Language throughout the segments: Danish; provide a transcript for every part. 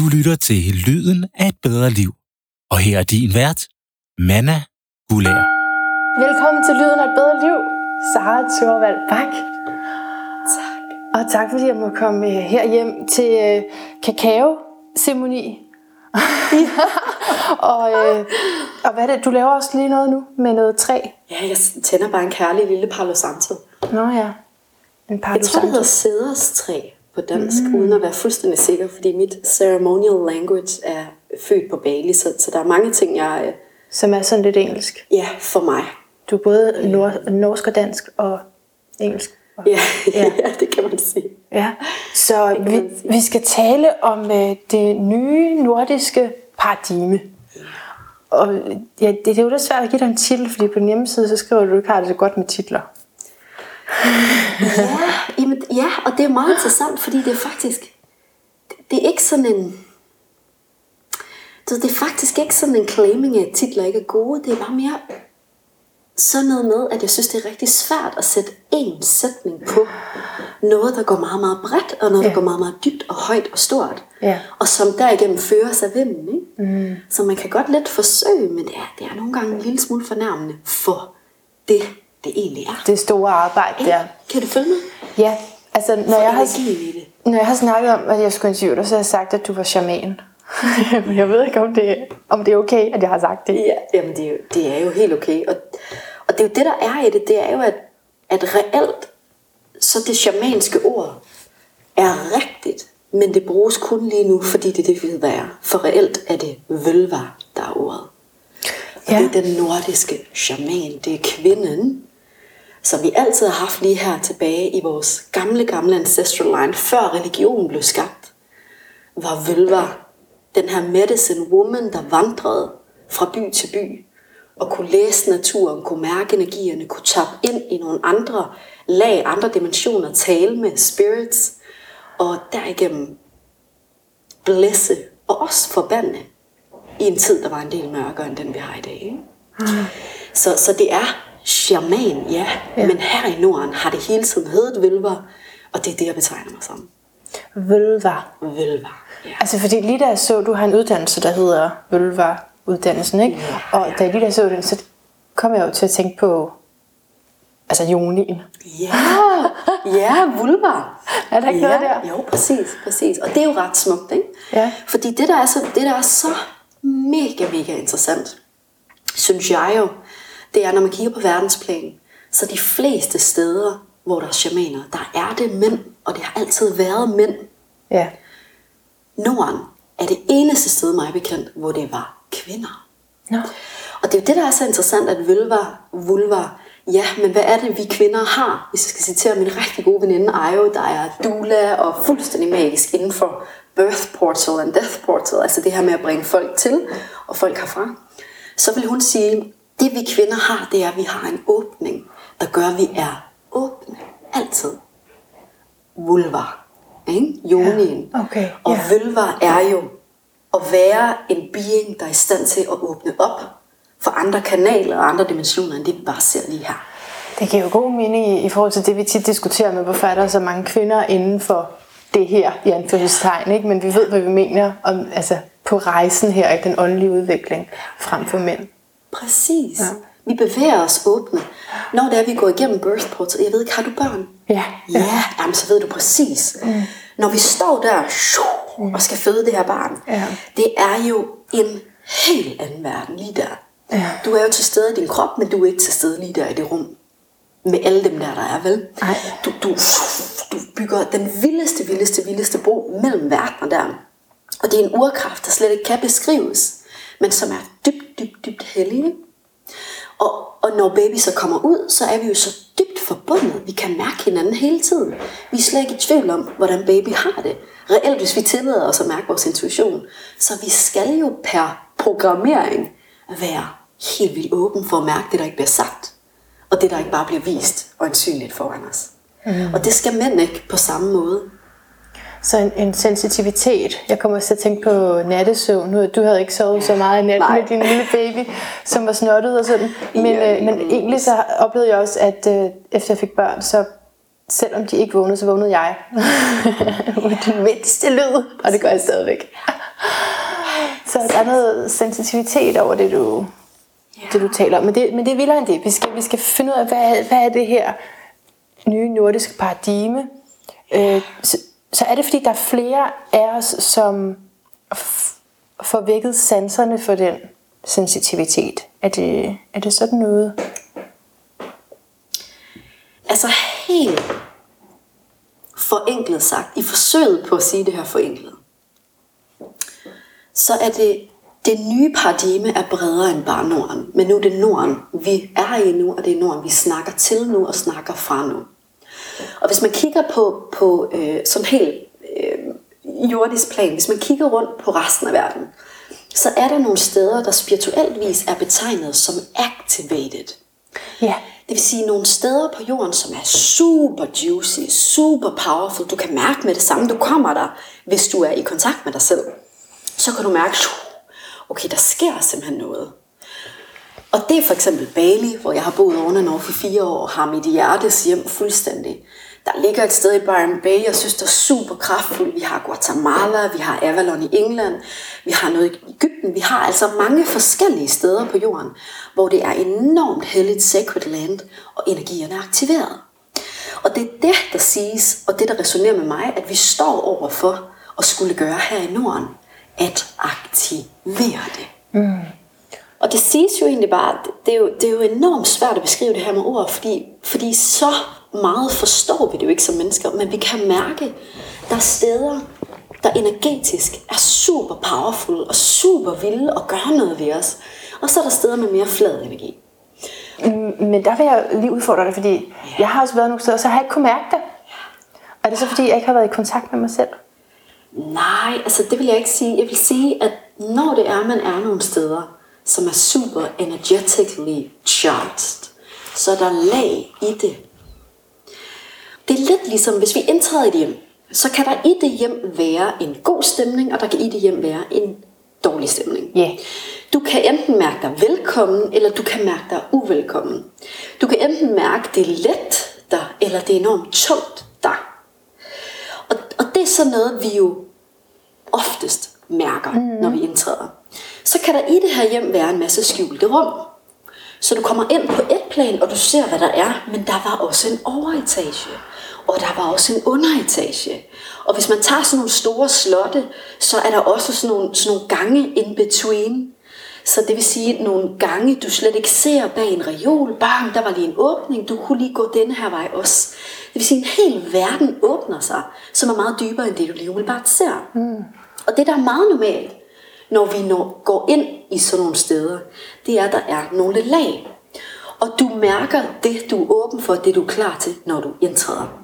Du lytter til Lyden af et bedre liv. Og her er din vært, Manna Gulær. Velkommen til Lyden af et bedre liv, Sara Thorvald Bak. Tak. Og tak fordi jeg må komme øh, her hjem til øh, kakao-ceremoni. og, øh, og hvad er det? Du laver også lige noget nu med noget træ. Ja, jeg tænder bare en kærlig lille Palo Santo. Nå ja. En par Jeg tror, det hedder sæderstræ på dansk, mm. uden at være fuldstændig sikker, fordi mit ceremonial language er født på Bali, så, så der er mange ting, jeg... øh, Som er sådan lidt engelsk. Ja, for mig. Du er både norsk og dansk og engelsk. Og- Ja, Ja. ja. det kan man sige. Ja, så vi, sige. vi skal tale om øh, det nye nordiske paradigme. Og ja, det, det er jo lidt svært at give dig en titel, fordi på din hjemmeside, så skriver du ikke har det så godt med titler. Ja, jamen, ja, og det er meget interessant, fordi det er faktisk... Det er ikke sådan en... Ved, Det er faktisk ikke sådan en claiming af, at titler ikke er gode. Det er bare mere sådan noget med, at jeg synes, det er rigtig svært at sætte én sætning på noget, der går meget, meget bredt, og noget, Ja. der går meget, meget dybt og højt og stort. Ja. Og som derigennem fører sig vinden. Ikke? Mm. Så man kan godt lidt forsøge, men det er, det er nogle gange en lille smule fornærmende for det, det egentlig er. Det store arbejde der. Kan du følge mig? Ja, altså når For jeg, har, når jeg har snakket om, at jeg skulle interviewe dig, så har jeg sagt, at du var shaman. Men jeg ved ikke, om det, om det er okay, at jeg har sagt det. Ja, jamen det er, jo, det er jo helt okay. Og, og det er jo det, der er i det, det er jo, at, at reelt, så det shamanske ord er rigtigt, men det bruges kun lige nu, fordi det er det, vi ved, hvad er. For reelt er det vølva, der er ordet. Og Ja. det er den nordiske shaman, det er kvinden, som vi altid har haft lige her tilbage i vores gamle, gamle ancestral line, før religionen blev skabt, var vølva den her medicine woman, der vandrede fra by til by, og kunne læse naturen, kunne mærke energierne, kunne tappe ind i nogle andre lag, andre dimensioner, tale med spirits, og derigennem blæsse og også forbande i en tid, der var en del mørkere end den, vi har i dag. Ikke? Så, så det er shaman, ja, ja, men her i Norden har det hele tiden heddet vølver, og det er det, jeg betegner mig som. Vølva. Vølver. Ja. Altså fordi lige da jeg så, du har en uddannelse, der hedder Vølva uddannelsen, ikke? Ja. Og da jeg lige da jeg så den, så kom jeg jo til at tænke på altså jonien. Ja, ja, vulvar. Er der ikke ja, noget der? Jo, præcis, præcis. Og det er jo ret smukt, ikke? Ja. Fordi det der, er så, det, der er så mega, mega interessant, synes jeg jo, det er, når man kigger på verdensplan, så de fleste steder, hvor der er shamaner, der er det mænd, og det har altid været mænd. Ja. Norden er det eneste sted, mig bekendt, hvor det var kvinder. Nå. Og det er jo det, der er så interessant, at vølver, vulvar, ja, men hvad er det, vi kvinder har? Hvis jeg skal citere min rigtig gode veninde Ayo, der er doula og fuldstændig magisk inden for birth portal and death portal, altså det her med at bringe folk til og folk herfra, så vil hun sige, det vi kvinder har, det er, at vi har en åbning, der gør, at vi er åbne. Altid. Vulvar. Ikke? Jonien. Ja, okay, Og ja. vølver er jo at være en being, der er i stand til at åbne op for andre kanaler og andre dimensioner, end det vi bare ser lige her. Det giver jo god mening i, forhold til det, vi tit diskuterer med, hvorfor er der så mange kvinder inden for det her, i anførselstegn, ikke? Men vi ved, hvad vi mener om, altså, på rejsen her, i den åndelige udvikling, frem for mænd. Præcis. Ja. Vi bevæger os åbne. Når det er, vi går igennem birth portal, jeg ved ikke, har du børn? Ja. Ja, jamen, så ved du præcis. Mm. Når vi står der shoo, og skal føde det her barn, Ja. det er jo en helt anden verden lige der. Ja. Du er jo til stede i din krop, men du er ikke til stede lige der i det rum. Med alle dem der, der er, vel? Du, du, du bygger den vildeste, vildeste, vildeste bro mellem verdener der. Og det er en urkraft, der slet ikke kan beskrives, men som er dybt, dybt, dybt hellig. ikke? Og, og når baby så kommer ud, så er vi jo så dybt forbundet. Vi kan mærke hinanden hele tiden. Vi er slet ikke i tvivl om, hvordan baby har det. Reelt, hvis vi tillader os at mærke vores intuition. Så vi skal jo per programmering være helt vildt åben for at mærke det, der ikke bliver sagt. Og det, der ikke bare bliver vist og ansynligt foran os. Mm. Og det skal mænd ikke på samme måde. Så en, en sensitivitet. Jeg kommer også til at tænke på nattesøvn. Nu, du havde ikke sovet så meget i nat med din lille baby, som var snottet og sådan. Men, Ja. øh, men egentlig så oplevede jeg også, at øh, efter jeg fik børn, så selvom de ikke vågnede, så vågnede jeg. Med den mindste lyd. Og det gør jeg stadigvæk. Så der er noget sensitivitet over det, du, det, du taler om. Men det, men det er vildere end det. Vi skal, vi skal finde ud af, hvad, hvad er det her nye nordiske paradigme. Øh, så, er det, fordi der er flere af os, som f- får vækket sanserne for den sensitivitet. Er det, er det sådan noget? Altså helt forenklet sagt, i forsøget på at sige det her forenklet, så er det, det nye paradigme er bredere end bare Norden. Men nu er det Norden, vi er i nu, og det er Norden, vi snakker til nu og snakker fra nu. Og hvis man kigger på, på øh, sådan helt øh, jordisk plan, hvis man kigger rundt på resten af verden, så er der nogle steder, der spirituelt vis er betegnet som activated. Ja. Det vil sige nogle steder på jorden, som er super juicy, super powerful. Du kan mærke med det samme, du kommer der, hvis du er i kontakt med dig selv. Så kan du mærke, okay, der sker simpelthen noget. Og det er for eksempel Bali, hvor jeg har boet oven over for fire år, og har mit hjertes hjem fuldstændig. Der ligger et sted i Byron Bay, jeg synes, det er super kraftfuldt. Vi har Guatemala, vi har Avalon i England, vi har noget i Ægypten. Vi har altså mange forskellige steder på jorden, hvor det er enormt helligt sacred land, og energierne er aktiveret. Og det er det, der siges, og det, der resonerer med mig, at vi står over for at skulle gøre her i Norden, at aktivere det. Mm. Og det siges jo egentlig bare, at det er jo, det er jo enormt svært at beskrive det her med ord, fordi, fordi så meget forstår vi det jo ikke som mennesker, men vi kan mærke, der er steder, der energetisk er super powerful og super vilde og gør noget ved os. Og så er der steder med mere flad energi. Men der vil jeg lige udfordre dig, fordi jeg har også været nogle steder, så har jeg ikke kunne mærke det. Og er det så fordi, jeg ikke har været i kontakt med mig selv? Nej, altså det vil jeg ikke sige. Jeg vil sige, at når det er, man er nogle steder, som er super energetically charged, så er der lag i det. Det er lidt ligesom, hvis vi indtræder i et hjem, så kan der i det hjem være en god stemning, og der kan i det hjem være en dårlig stemning. Ja. Du kan enten mærke dig velkommen, eller du kan mærke dig uvelkommen. Du kan enten mærke, det er let der, eller det er enormt tungt der. Og, og det er sådan noget, vi jo oftest mærker, mm. når vi indtræder. Så kan der i det her hjem være en masse skjulte rum. Så du kommer ind på et plan, og du ser, hvad der er, men der var også en overetage. Og der var også en underetage. Og hvis man tager sådan nogle store slotte, så er der også sådan nogle, sådan nogle gange in between. Så det vil sige nogle gange, du slet ikke ser bag en reol. Bang, der var lige en åbning. Du kunne lige gå denne her vej også. Det vil sige, at en hel verden åbner sig, som er meget dybere end det, du lige umiddelbart ser. Mm. Og det, der er meget normalt, når vi når, går ind i sådan nogle steder, det er, at der er nogle lag. Og du mærker det, du er åben for, det du er klar til, når du indtræder.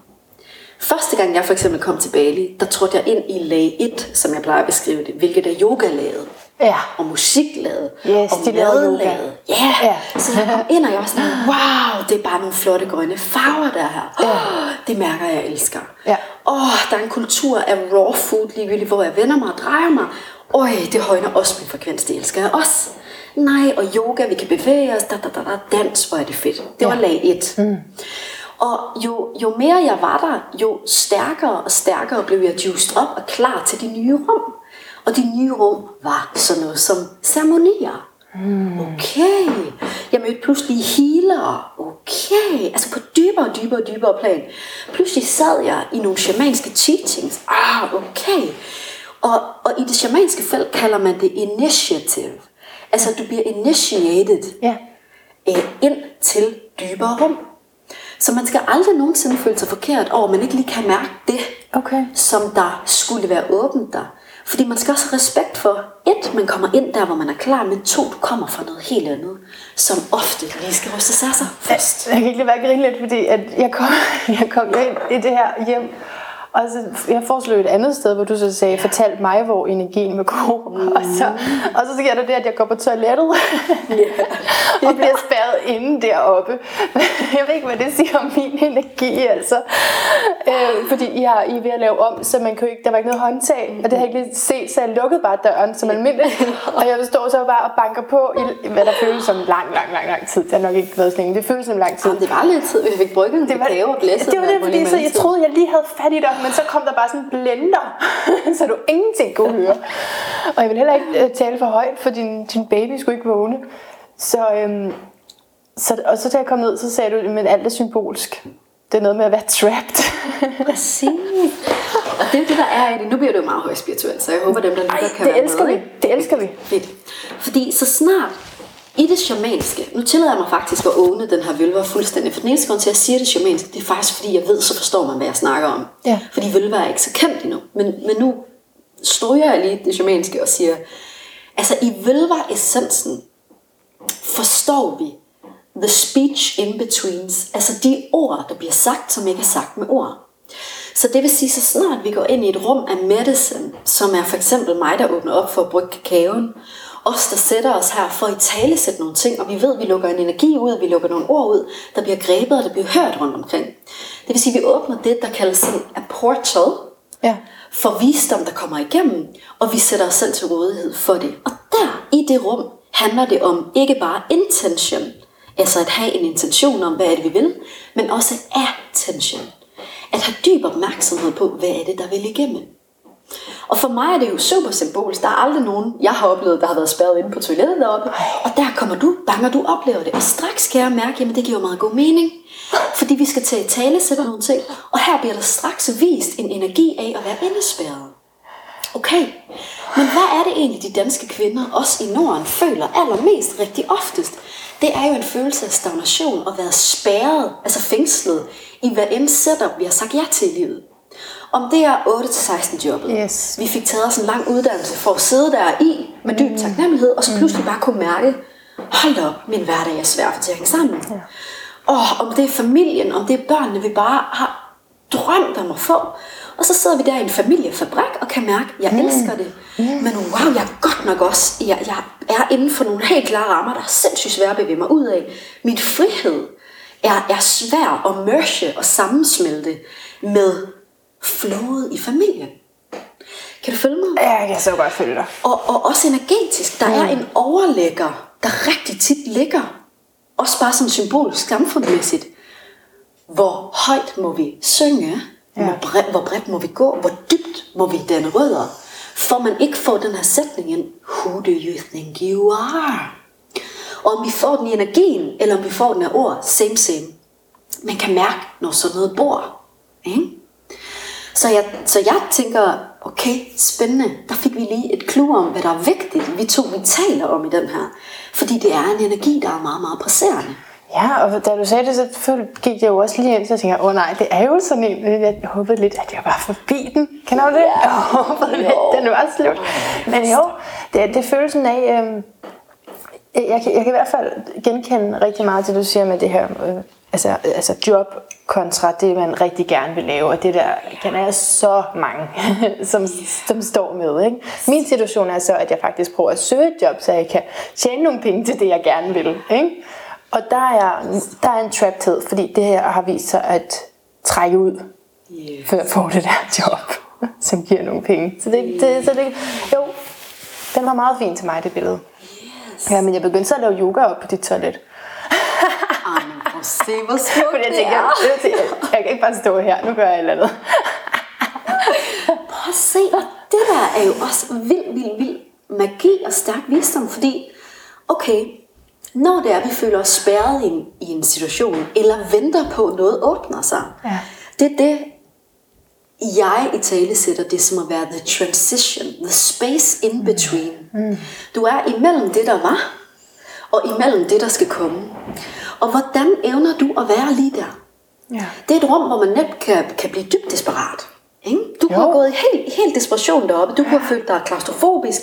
Første gang jeg for eksempel kom til Bali, der trådte jeg ind i lag 1, som jeg plejer at beskrive det, hvilket er yoga-laget. Ja. Og musiklaget. Yes, og de lavede. Ja. Ja. Så jeg kom ind, og jeg var sådan, wow, det er bare nogle flotte grønne farver, der er her. Ja. Oh, det mærker jeg elsker. Ja. Åh, oh, der er en kultur af raw food ligegyldigt, hvor jeg vender mig og drejer mig. Øj, det højner også min frekvens, det elsker jeg også. Nej, og yoga, vi kan bevæge os, da, da, da, da, dans, hvor er det fedt. Det var Ja. lag 1. Mm. Og jo, jo mere jeg var der, jo stærkere og stærkere blev jeg juiced op og klar til de nye rum. Og de nye rum var sådan noget som ceremonier. Mm. Okay. Jeg mødte pludselig healer. Okay. Altså på dybere og dybere og dybere plan. Pludselig sad jeg i nogle shamanske teachings. Ah, okay. Og, og i det shamanske felt kalder man det initiative. Altså du bliver initiated Ja. øh, ind til dybere rum. Så man skal aldrig nogensinde føle sig forkert over, at man ikke lige kan mærke det, Okay. som der skulle være åbent der. Fordi man skal også have respekt for, et, man kommer ind der, hvor man er klar, men to, du kommer fra noget helt andet, som ofte lige skal rystes af sig først. Jeg kan ikke lade være grine lidt, fordi at jeg, kom, jeg kom ind i det her hjem, og så, jeg foreslog et andet sted, hvor du så sagde, fortal mig, hvor energien vil gå. Mm. Og, så, og så sker der det, at jeg går på toilettet og bliver spærret inde deroppe. Jeg ved ikke, hvad det siger om min energi, altså. Øh, fordi I, har, I er ved at lave om, så man jo ikke, der var ikke noget håndtag, og det har jeg ikke lige set, så jeg lukkede bare døren som almindeligt. Og jeg står så bare og banker på i, hvad der føles som lang, lang, lang, lang tid. Det har nok ikke været så længe. Det føles som lang tid. Jamen, det var lidt tid, vi fik brygget Det var, og blæsset. det var det, fordi så jeg troede, jeg lige havde fat i dig, men så kom der bare sådan en blender, så du ingenting kunne høre. Og jeg vil heller ikke øh, tale for højt, for din, din baby skulle ikke vågne. Så, øhm, så, og så da jeg kom ned, så sagde du, at alt er symbolsk. Det er noget med at være trapped. Præcis. Og det er det, der er i det. Nu bliver det jo meget højt spirituelt, så jeg håber, dem, der lytter, Ej, kan det elsker med. vi. Det elsker vi. Fedt. Fordi så snart i det shamanske, nu tillader jeg mig faktisk at åbne den her vølver fuldstændig, for den eneste grund til, at jeg siger det shamanske, det er faktisk fordi, jeg ved, så forstår man, hvad jeg snakker om. Ja. Fordi vølver er ikke så kendt endnu. Men, men nu stryger jeg lige det shamanske og siger, altså i vølver essensen forstår vi the speech in betweens, altså de ord, der bliver sagt, som ikke er sagt med ord. Så det vil sige, så snart vi går ind i et rum af medicine, som er for eksempel mig, der åbner op for at brygge kakaoen, os, der sætter os her for at tale sætte nogle ting, og vi ved, at vi lukker en energi ud, vi lukker nogle ord ud, der bliver grebet og der bliver hørt rundt omkring. Det vil sige, at vi åbner det, der kaldes en portal, Ja. for visdom, der kommer igennem, og vi sætter os selv til rådighed for det. Og der, i det rum, handler det om ikke bare intention, altså at have en intention om, hvad er det, vi vil, men også attention. At have dyb opmærksomhed på, hvad er det, der vil igennem. Og for mig er det jo super symbolisk. Der er aldrig nogen, jeg har oplevet, der har været spærret inde på toilettet deroppe. Og der kommer du, bange du oplever det. Og straks kan jeg mærke, at det giver meget god mening. Fordi vi skal til tale sætte nogle ting. Og her bliver der straks vist en energi af at være indespærret. Okay, men hvad er det egentlig, de danske kvinder, også i Norden, føler allermest rigtig oftest? Det er jo en følelse af stagnation og være spærret, altså fængslet, i hvad end setup, vi har sagt ja til i livet. Om det er 8-16 jobbet. Yes. Vi fik taget os en lang uddannelse for at sidde der i med dyb taknemmelighed, og så pludselig bare kunne mærke, hold op, min hverdag er svær for til at hænge sammen. Ja. Og om det er familien, om det er børnene, vi bare har drømt om at få. Og så sidder vi der i en familiefabrik og kan mærke, at jeg mm. elsker det. Mm. Men wow, jeg er godt nok også, jeg, jeg er inden for nogle helt klare rammer, der er sindssygt svære at bevæge mig ud af. Min frihed er, er svær at merge og sammensmelte med flowet i familien. Kan du følge mig? Ja, jeg kan så godt følge dig. Og, og også energetisk. Der er en overlægger, der rigtig tit ligger, også bare sådan symbolisk samfundsmæssigt. Hvor højt må vi synge? Ja. Hvor, bredt, hvor bredt må vi gå? Hvor dybt må vi danne rødder? For man ikke får den her sætning ind. Who do you think you are? Og om vi får den i energien, eller om vi får den af ord, same same. Man kan mærke, når sådan noget bor. Ikke? Så jeg, så jeg tænker, okay, spændende. Der fik vi lige et clue om, hvad der er vigtigt. Vi to, vi taler om i den her. Fordi det er en energi, der er meget, meget presserende. Ja, og da du sagde det, så gik jeg jo også lige ind, så tænkte jeg, åh oh, nej, det er jo sådan en, jeg håbede lidt, at jeg var forbi den. Kan du det? Jeg håbede lidt, den var slut. Men jo, det, det følelsen af, øhm, jeg, kan, jeg kan i hvert fald genkende rigtig meget det, du siger med det her, øh, altså, altså job kontra det, man rigtig gerne vil lave, og det der kender jeg så mange, som, som står med. Ikke? Min situation er så, at jeg faktisk prøver at søge et job, så jeg kan tjene nogle penge til det, jeg gerne vil. Ikke? Og der er, der er en trapthed, fordi det her har vist sig at trække ud, Yeah. før jeg får det der job, som giver nogle penge. Så det, det, så det jo, den var meget fin til mig, det billede. Yes. Ja, men jeg begyndte så at lave yoga op på dit toilet. Ej, men prøv at se, hvor smukt Fordi jeg det er. jeg, jeg, tænkte, jeg kan ikke bare stå her, nu gør jeg et eller andet. Prøv at se, og det der er jo også vild, vild, vild magi og stærk visdom, fordi, okay, når det er, vi føler os spærret i en, i en situation, eller venter på, at noget åbner sig, Ja. det er det, jeg i tale sætter det som at være the transition, the space in between. Mm. Du er imellem det, der var, og imellem det, der skal komme. Og hvordan evner du at være lige der? Ja. Det er et rum, hvor man nemt kan, kan blive dybt desperat. Ikke? Du kunne Jo. have gået i helt, helt desperation deroppe. Du kunne have følt dig klaustrofobisk.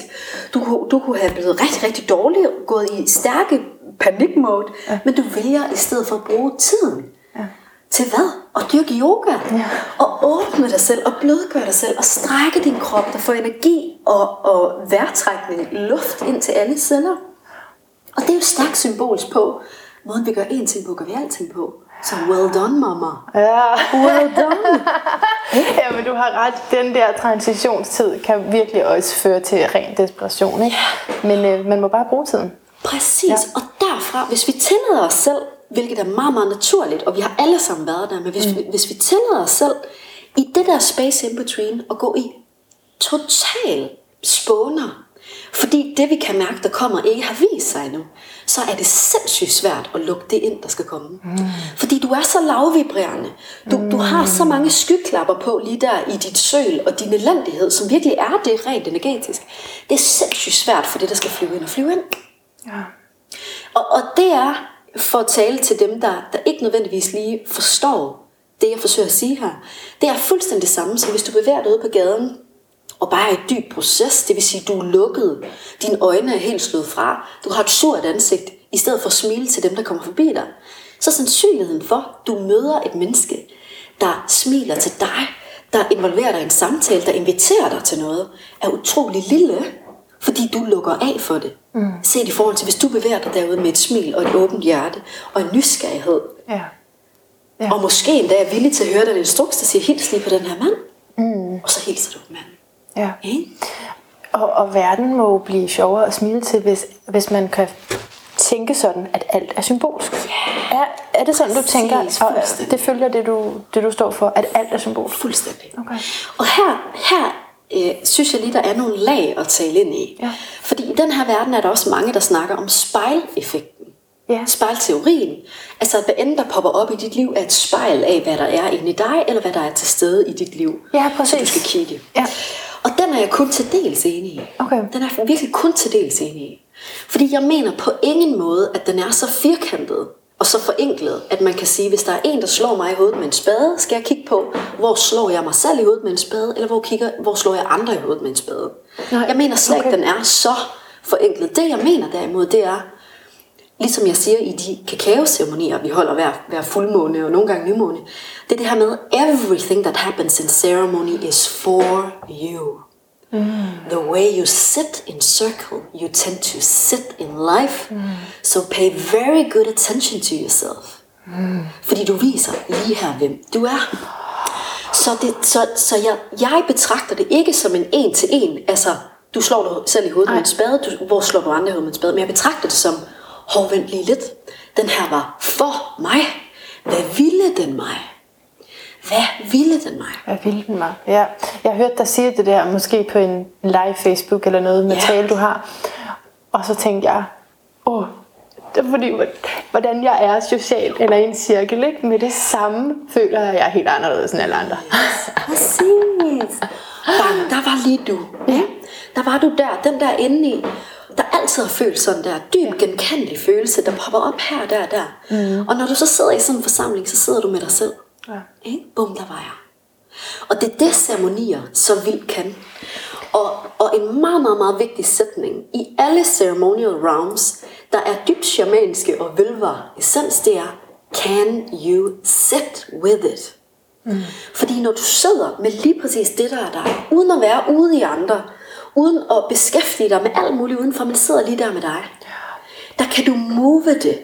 Du kunne, du kunne have blevet rigtig, rigtig dårlig, gået i stærke panikmode. Ja. Men du vælger i stedet for at bruge tiden. Ja. Til hvad? At dyrke yoga. Ja. Og åbne dig selv, og blødgøre dig selv, og strække din krop, der får energi og, og vejrtrækning, luft ind til alle celler. Og det er jo stærkt symbolsk på, måden vi gør én ting på, gør vi alting på. Så well done, mamma. Ja. Well done. ja, men du har ret. Den der transitionstid kan virkelig også føre til ren desperation. Ikke? Men øh, man må bare bruge tiden. Præcis. Ja. Og derfra, hvis vi tillader os selv, hvilket er meget, meget naturligt, og vi har alle sammen været der, men hvis, mm. vi, hvis vi tillader os selv i det der space in between og gå i total spåner, fordi det vi kan mærke, der kommer, ikke har vist sig endnu, så er det sindssygt svært at lukke det ind, der skal komme. Mm. Fordi du er så lavvibrerende. Du, mm. du har så mange skyklapper på lige der i dit søl og din elendighed, som virkelig er det rent energetisk. Det er sindssygt svært for det, der skal flyve ind og flyve ind. Ja. Og, og det er for at tale til dem, der, der ikke nødvendigvis lige forstår det, jeg forsøger at sige her. Det er fuldstændig det samme, som hvis du bevæger dig ud på gaden, og bare er et dyb proces, det vil sige, du er lukket, dine øjne er helt slået fra, du har et surt ansigt, i stedet for at smile til dem, der kommer forbi dig, så sandsynligheden for, at du møder et menneske, der smiler til dig, der involverer dig i en samtale, der inviterer dig til noget, er utrolig lille, fordi du lukker af for det. Mm. Set i forhold til, hvis du bevæger dig derude med et smil og et åbent hjerte og en nysgerrighed. Ja. Ja. Og måske endda er villig til at høre den instruks, der siger, hils lige på den her mand. Mm. Og så hilser du på manden. Ja. Og, og verden må blive sjovere at smile til, hvis, hvis man kan tænke sådan, at alt er symbolsk. Yeah. Er, er det sådan, du tænker, og det følger det du, det, du står for, at alt er symbolsk? Fuldstændig. Okay. Og her, her øh, synes jeg lige, der er nogle lag at tale ind i. Ja. Fordi i den her verden er der også mange, der snakker om spejleffekten. Ja. Spejlteorien. Altså hvad end der popper op i dit liv er et spejl af, hvad der er inde i dig, eller hvad der er til stede i dit liv. Ja, præcis. Så du skal kigge. Ja. Og den er jeg kun til dels enig i. Okay. Den er jeg virkelig kun til dels enig i. Fordi jeg mener på ingen måde, at den er så firkantet og så forenklet, at man kan sige, hvis der er en, der slår mig i hovedet med en spade, skal jeg kigge på, hvor slår jeg mig selv i hovedet med en spade, eller hvor, kigger, hvor slår jeg andre i hovedet med en spade. Nej. Jeg mener slet ikke, okay. den er så forenklet. Det jeg mener derimod, det er, ligesom jeg siger i de kakaoceremonier, vi holder hver, hver fuldmåne og nogle gange nymåne, det er det her med, everything that happens in ceremony is for you. Mm. The way you sit in circle, you tend to sit in life. Mm. So pay very good attention to yourself. Mm. Fordi du viser lige her, hvem du er. Så, det, så, så jeg, jeg betragter det ikke som en en til en, altså du slår dig selv i hovedet Ej. med en spade, du, hvor slår du andre i hovedet med en spade, men jeg betragter det som, hov, vent lige lidt. Den her var for mig. Hvad ville den mig? Hvad ville den mig? Hvad ville den mig? Ja. Jeg hørt dig sige det der, måske på en live Facebook eller noget materiale, ja. du har. Og så tænkte jeg, åh, det er fordi, hvordan jeg er socialt eller i en cirkel, ikke? med det samme føler jeg, at jeg er helt anderledes end alle andre. Præcis. Bang, der var lige du. Ja. Der var du der, den der inde i altid har følt sådan der dyb genkendelig følelse, der popper op her, der, der. Mm. Og når du så sidder i sådan en forsamling, så sidder du med dig selv. Ja. Ikke? Bum, der var jeg. Og det er det, ceremonier så vildt kan. Og, og en meget, meget, meget vigtig sætning i alle ceremonial realms, der er dybt shamaniske og vølver essens, det er, can you sit with it? Mm. Fordi når du sidder med lige præcis det, der er dig, uden at være ude i andre, uden at beskæftige dig med alt muligt udenfor, men sidder lige der med dig, der kan du move det.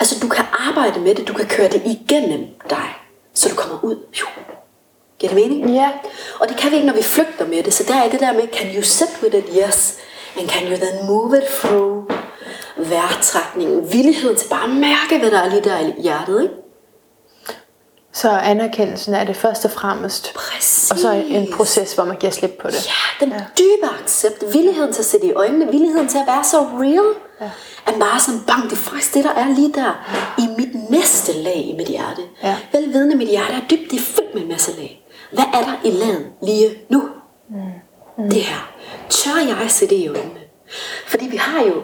Altså du kan arbejde med det, du kan køre det igennem dig så du kommer ud. Giver det mening? Ja. Og det kan vi ikke, når vi flygter med det. Så der er det der med, can you sit with it? Yes. And can you then move it through vejrtrækningen, villigheden til bare at mærke, hvad der er lige der i hjertet, ikke? Så anerkendelsen er det først og fremmest. Præcis. Og så en proces, hvor man giver slip på det. Ja, den ja. dybe accept, villigheden til at sætte i øjnene, villigheden til at være så real, ja. er bare sådan, bang, det er faktisk det, der er lige der ja. i mit næste lag i mit hjerte. Ja. Velvidende, mit hjerte er dybt, det er fyldt med en masse lag. Hvad er der i laget lige nu? Mm. Mm. Det her. Tør jeg det i øjnene? Fordi vi har jo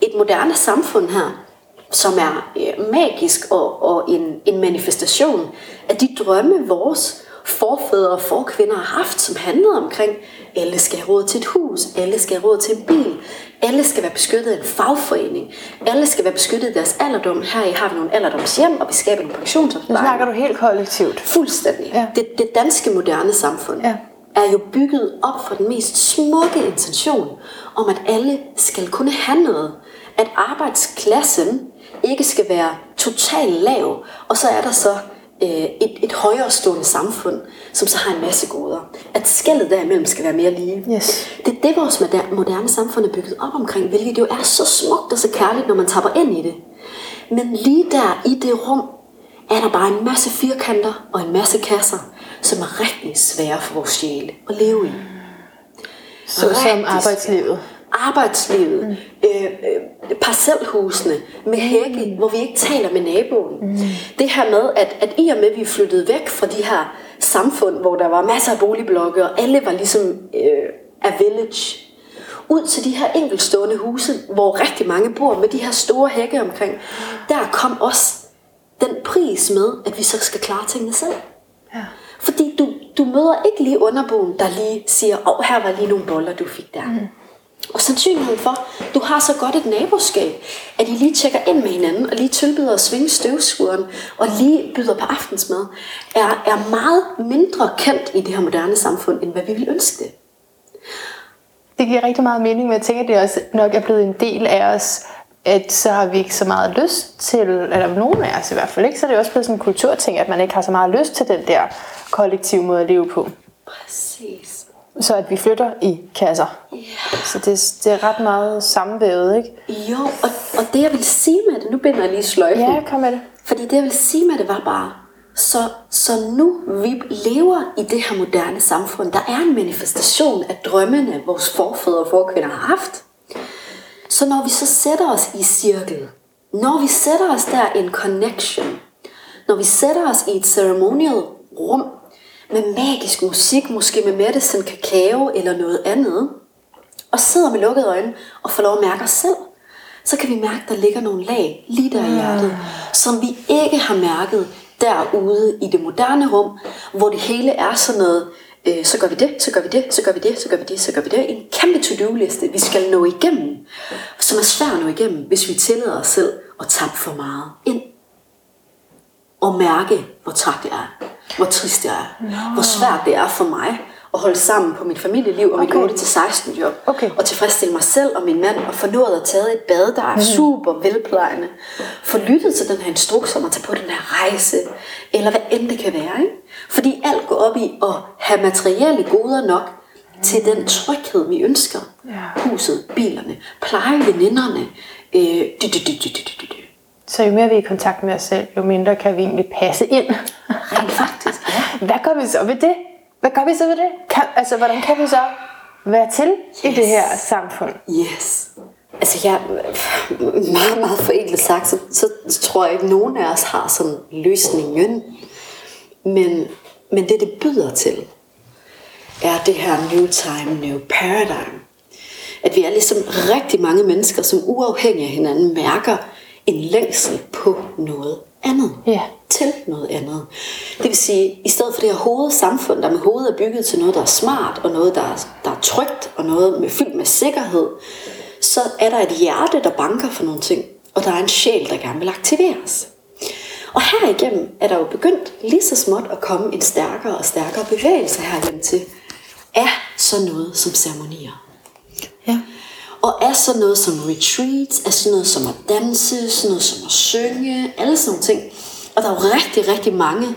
et moderne samfund her, som er øh, magisk og, og en, en manifestation af de drømme, vores forfædre og forkvinder har haft, som handlede omkring, alle skal have råd til et hus, alle skal have råd til en bil, alle skal være beskyttet af en fagforening, alle skal være beskyttet af deres alderdom. Her har vi nogle alderdomshjem, og vi skaber nogle pensionsopsparinger. Nu snakker du helt kollektivt. Fuldstændig. Ja. Det, det danske moderne samfund ja. er jo bygget op for den mest smukke intention om, at alle skal kunne have noget. At arbejdsklassen ikke skal være totalt lav, og så er der så øh, et, et højere stående samfund, som så har en masse goder. At skældet derimellem skal være mere lige. Yes. Det er det, vores moderne samfund er bygget op omkring, hvilket jo er så smukt og så kærligt, når man tapper ind i det. Men lige der i det rum, er der bare en masse firkanter og en masse kasser, som er rigtig svære for vores sjæle at leve i. Så som Rigtig arbejdslivet. Arbejdslivet, mm. øh, øh, parcelhusene med hække, hvor vi ikke taler med naboen. Mm. Det her med, at, at i og med, at vi flyttet væk fra de her samfund, hvor der var masser af boligblokke, og alle var ligesom øh, a village, ud til de her enkeltstående huse, hvor rigtig mange bor med de her store hække omkring, der kom også den pris med, at vi så skal klare tingene selv. Ja. Fordi du, du møder ikke lige underboen, der lige siger, åh, oh, her var lige nogle boller, du fik der. Mm. Og sandsynligheden for, du har så godt et naboskab, at I lige tjekker ind med hinanden, og lige tilbyder at svinge støvsugeren, og lige byder på aftensmad, er, er meget mindre kendt i det her moderne samfund, end hvad vi vil ønske det. Det giver rigtig meget mening, men jeg tænker, at det også nok er blevet en del af os, at så har vi ikke så meget lyst til, eller nogen af os i hvert fald ikke, så er det også blevet sådan en kulturting, at man ikke har så meget lyst til den der kollektive måde at leve på. Præcis. Så at vi flytter i kasser. Yeah. Så det, det er ret meget sammenvævet, ikke? Jo, og, og det jeg vil sige med det, nu binder jeg lige sløjfen. Ja, kom med det. Fordi det jeg vil sige med det var bare, så, så nu vi lever i det her moderne samfund, der er en manifestation af drømmene, vores forfædre og forkvinder har haft. Så når vi så sætter os i cirkel, når vi sætter os der i en connection, når vi sætter os i et ceremonial rum med magisk musik, måske med medicine kakao eller noget andet, og sidder med lukkede øjne og får lov at mærke os selv, så kan vi mærke, at der ligger nogle lag lige der i hjertet, som vi ikke har mærket derude i det moderne rum, hvor det hele er sådan noget, øh, så gør vi det, så gør vi det, så gør vi det, så gør vi det, så gør vi det. En kæmpe to-do-liste, vi skal nå igennem, som er svær at nå igennem, hvis vi tillader os selv at tabe for meget ind. Og mærke, hvor træt jeg er, hvor trist jeg er, no. hvor svært det er for mig at holde sammen på mit familieliv og mit Okay. 8-16 job, Okay. og tilfredsstille mig selv og min mand, og få nået at tage et bad, der er Mhm. super velplejende. Få lyttet til den her instruks om at tage på den her rejse, eller hvad end det kan være. Ikke? Fordi alt går op i at have materielle goder nok til den tryghed, vi ønsker. Ja. Huset, bilerne, pleje veninderne. Øh, dy, dy, dy, dy, dy, dy, dy. Så jo mere vi er i kontakt med os selv, jo mindre kan vi egentlig passe ind. Rent faktisk, ja. Hvad gør vi så ved det? Hvad gør vi så ved det? Kan, altså, hvordan kan vi så være til yes. i det her samfund? Yes. Altså jeg, meget, meget forenklet sagt, så, så tror jeg ikke, nogen af os har sådan løsningen. Men, men det, det byder til, er det her new time, new paradigm. At vi er ligesom rigtig mange mennesker, som uafhængig af hinanden mærker en længsel på noget andet. Ja. Til noget andet. Det vil sige, i stedet for det her hovedsamfund, der med hovedet er bygget til noget, der er smart, og noget, der er, der er trygt, og noget med fyldt med sikkerhed, så er der et hjerte, der banker for nogle ting, og der er en sjæl, der gerne vil aktiveres. Og herigennem er der jo begyndt lige så småt at komme en stærkere og stærkere bevægelse herhjem til, af sådan noget som ceremonier. Ja. Og er sådan noget som retreats, er sådan noget som at danse, sådan noget som at synge, alle sådan nogle ting. Og der er jo rigtig, rigtig mange,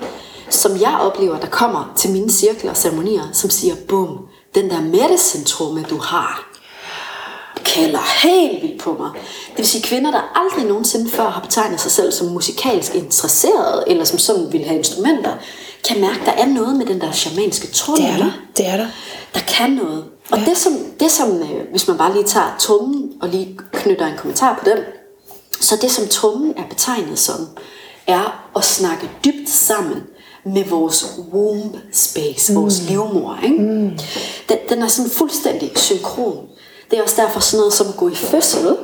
som jeg oplever, der kommer til mine cirkler og ceremonier, som siger, bum, den der medicine du har, kalder helt vildt på mig. Det vil sige kvinder, der aldrig nogensinde før har betegnet sig selv som musikalsk interesserede, eller som sådan vil have instrumenter, kan mærke, at der er noget med den der shamanske tråd. Det er der. Det er der. Der kan noget. Og det som, det som øh, hvis man bare lige tager trummen og lige knytter en kommentar på den, så det som trummen er betegnet som, er at snakke dybt sammen med vores womb space, mm. vores livmor. Ikke? Mm. Den, den er sådan fuldstændig synkron. Det er også derfor sådan noget som at gå i fødsel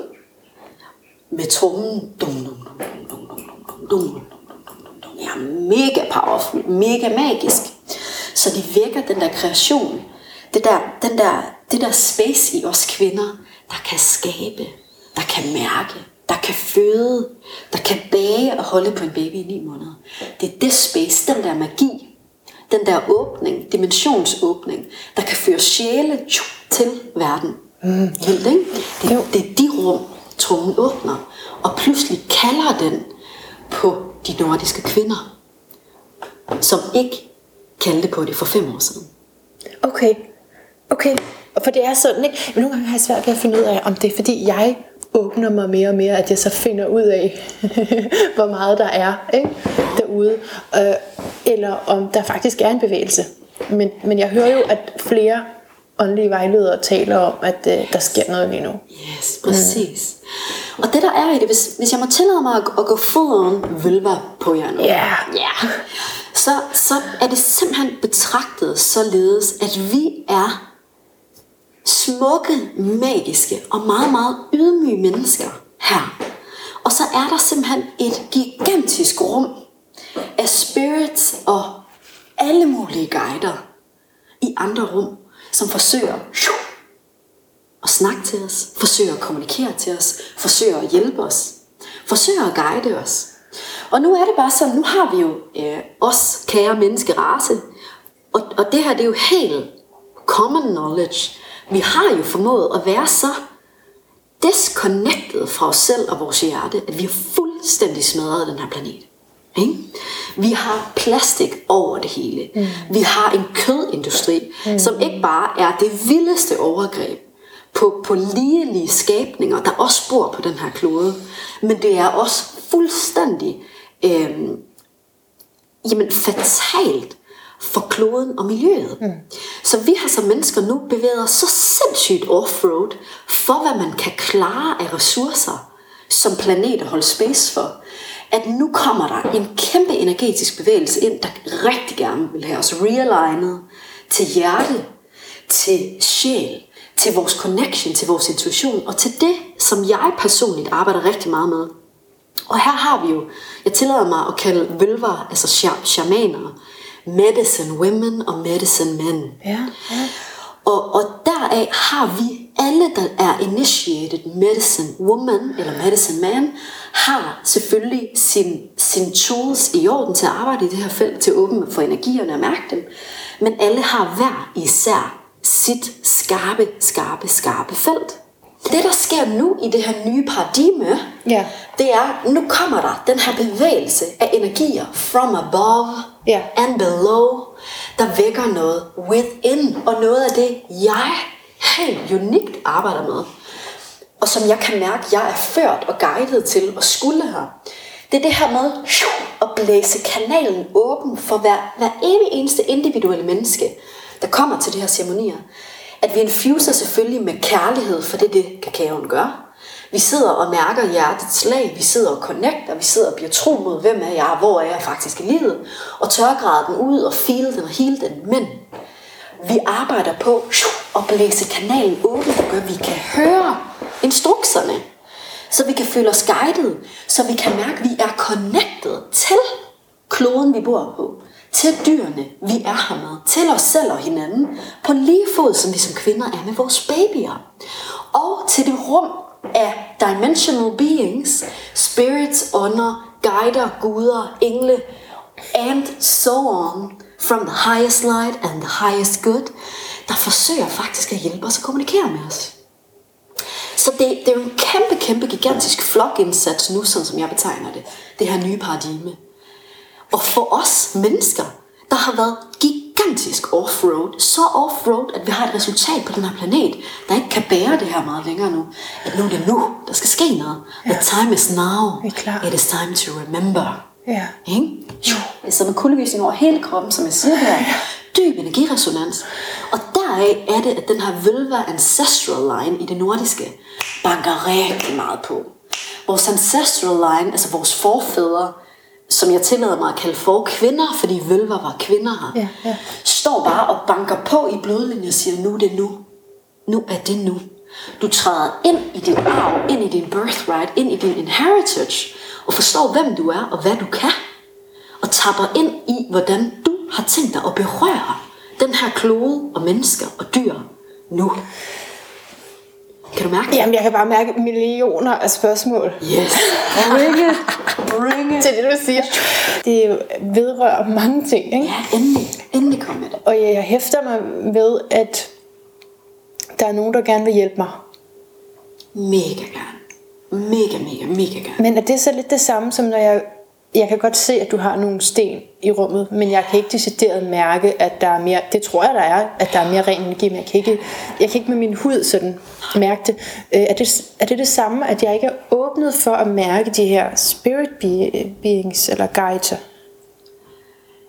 med trummen. Dum, dum, dum, dum, dum, dum, dum, dum, dum, dum, dum, dum, dum, dum. Ja, mega powerful, mega magisk. Så de vækker den der kreation. Det der, den der, det der space i os kvinder, der kan skabe, der kan mærke, der kan føde, der kan bage og holde på en baby i ni måneder. Det er det space, den der magi, den der åbning, dimensionsåbning, der kan føre sjæle til verden. Mm. Vildt, ikke? Det, Jo. det er de rum, trummen åbner. Og pludselig kalder den på de nordiske kvinder, som ikke kaldte på det for fem år siden. Okay. Okay. Og For det er sådan, ikke? Men nogle gange har jeg svært ved at finde ud af, om det er fordi jeg åbner mig mere og mere, at jeg så finder ud af, hvor meget der er ikke? derude. Øh, eller om der faktisk er en bevægelse. Men, men jeg hører jo, at flere åndelige vejledere taler om, at øh, der sker noget lige nu. Yes, præcis. Mm. Og det der er i det, hvis, hvis jeg må tillade mig at, at gå full on vulva på jer nu, Ja. ja. Så, så er det simpelthen betragtet således, at vi er smukke, magiske og meget, meget ydmyge mennesker her. Og så er der simpelthen et gigantisk rum af spirits og alle mulige guider i andre rum, som forsøger at snakke til os, forsøger at kommunikere til os, forsøger at hjælpe os, forsøger at guide os. Og nu er det bare sådan, nu har vi jo øh, os kære menneskerace, og, og det her det er jo helt common knowledge. Vi har jo formået at være så disconnected fra os selv og vores hjerte, at vi har fuldstændig smadret den her planet. Ikke? Vi har plastik over det hele. Mm. Vi har en kødindustri, mm. som ikke bare er det vildeste overgreb på, på ligelige skabninger, der også bor på den her klode, men det er også fuldstændig øh, jamen, fatalt for kloden og miljøet. Mm. Så vi har som mennesker nu bevæget os så sindssygt offroad for, hvad man kan klare af ressourcer, som planeter holder space for, at nu kommer der en kæmpe energetisk bevægelse ind, der rigtig gerne vil have os realignet til hjerte, til sjæl, til vores connection, til vores intuition, og til det, som jeg personligt arbejder rigtig meget med. Og her har vi jo, jeg tillader mig at kalde vølver, altså sha- shamaner, medicine women og medicine men. Ja, ja. Og, og deraf har vi alle, der er initiated medicine woman eller medicine man, har selvfølgelig sin, sin tools i orden til at arbejde i det her felt, til at åbne for energierne og mærke dem. Men alle har hver især sit skarpe, skarpe, skarpe felt. Det, der sker nu i det her nye paradigme, Ja. det er, nu kommer der den her bevægelse af energier from above yeah. and below, der vækker noget within, og noget af det, jeg helt unikt arbejder med, og som jeg kan mærke, jeg er ført og guidet til at skulle her. Det er det her med at blæse kanalen åben for hver, hver evig eneste individuelle menneske, der kommer til de her ceremonier. At vi infuser selvfølgelig med kærlighed, for det er det, kakaoen gør. Vi sidder og mærker hjertets slag, vi sidder og connecter, vi sidder og bliver tro mod, hvem er jeg, hvor er jeg faktisk i livet, og tørgræde den ud og feel den og heal den. Men vi arbejder på at blæse kanalen åben, der gør, at vi kan høre instrukserne, så vi kan føle os guidet, så vi kan mærke, at vi er connected til kloden, vi bor på, til dyrene, vi er her med, til os selv og hinanden, på lige fod, som vi som kvinder er med vores babyer. Og til det rum af dimensional beings, spirits, ånder, guider, guder, engle, and so on, from the highest light and the highest good, der forsøger faktisk at hjælpe os at kommunikere med os. Så det, det er jo en kæmpe, kæmpe, gigantisk flokindsats nu, sådan som jeg betegner det. Det her nye paradigme. Og for os mennesker, der har været gigantisk offroad, så offroad, at vi har et resultat på den her planet, der ikke kan bære det her meget længere nu. At nu er det nu, der skal ske noget. The time is now. It is time to remember. Ja. Ikke? Jo, det er som en kuldevisning over hele kroppen, som jeg siger her. Dyb energiresonans. Og deraf er det, at den her Vølva Ancestral Line i det nordiske banker rigtig meget på. Vores Ancestral Line, altså vores forfædre, som jeg tillader mig at kalde for kvinder, fordi Vølva var kvinder Ja, ja. står bare og banker på i blodlinjen og siger, nu er det nu. Nu er det nu. Du træder ind i din arv, ind i din birthright, ind i din inheritage, og forstår, hvem du er og hvad du kan. Og tapper ind i, hvordan du har tænkt dig at berøre den her klode og mennesker og dyr nu. Kan du mærke det? Jamen, jeg kan bare mærke millioner af spørgsmål Yes. Bring it. Bring it. til det, du siger. Det vedrører mange ting, ikke? Ja, endelig. Endelig kom det. Og jeg hæfter mig ved, at der er nogen, der gerne vil hjælpe mig. Mega gerne. Mega, mega, mega gerne. Men er det så lidt det samme, som når jeg jeg kan godt se, at du har nogle sten i rummet, men jeg kan ikke decideret mærke, at der er mere, det tror jeg, der er, at der er mere ren energi, men jeg kan ikke, jeg kan ikke med min hud sådan mærke det. Øh, er det. Er det det samme, at jeg ikke er åbnet for at mærke de her spirit be- beings eller guider?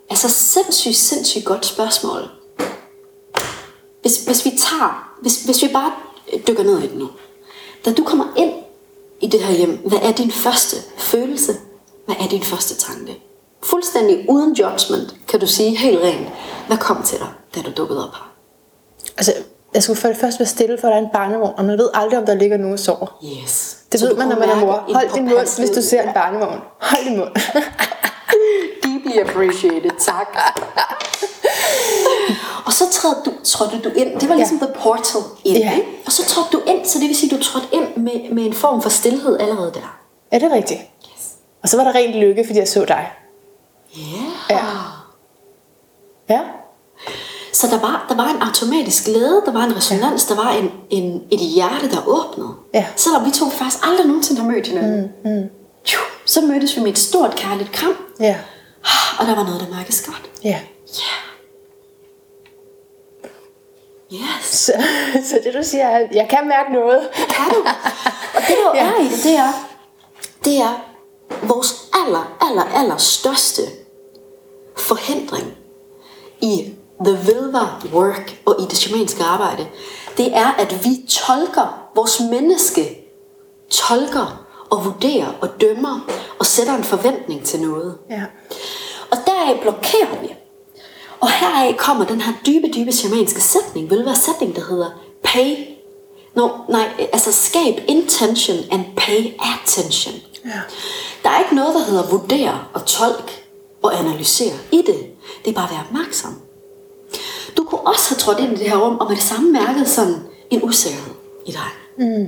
Altså sindssygt, sindssygt godt spørgsmål. Hvis, hvis vi tager, hvis, hvis vi bare dykker ned i det nu. Da du kommer ind i det her hjem, hvad er din første følelse? Hvad er din første tanke? Fuldstændig uden judgment, kan du sige helt rent, hvad kom til dig, da du dukkede op her? Altså, jeg skulle for det første være stille, for der er en barnevogn, og man ved aldrig, om der ligger nogen og sover. Yes. Det Så ved man, når man er mor. Hold din mund, hvis du ser en barnevogn. Hold din mund. Deeply appreciated, tak. og så trådte du, trådte du ind, det var ligesom Ja. the portal ind, Ja. ikke? Og så trådte du ind, så det vil sige, du trådte ind med, med en form for stillhed allerede der. er det rigtigt? Og så var der rent lykke, fordi jeg så dig. Yeah. Ja. Ja. Så der var, der var en automatisk glæde, der var en resonans, der var en, en, et hjerte, der åbnede. Ja. Selvom vi to faktisk aldrig nogensinde har mødt hinanden. Mm, mm. Så mødtes vi med et stort kærligt kram, Ja. og der var noget, der mærkes godt. Ja. Yes. Så, så det du siger er, jeg kan mærke noget. kan du. Og det jo Ja. er i det, det er, det er vores aller, aller, aller største forhindring i the Vilva work og i det shamanske arbejde, det er, at vi tolker, vores menneske tolker og vurderer og dømmer og sætter en forventning til noget. Ja. Og deraf blokerer vi. Og heraf kommer den her dybe, dybe shamanske sætning, vil være sætning, der hedder pay. No, nej, altså skab intention and pay attention. Ja. Der er ikke noget, der hedder vurdere og tolk og analysere i det. Det er bare at være opmærksom. Du kunne også have trådt ind i det her rum, og med det samme mærket sådan en usikkerhed i dig. Mm.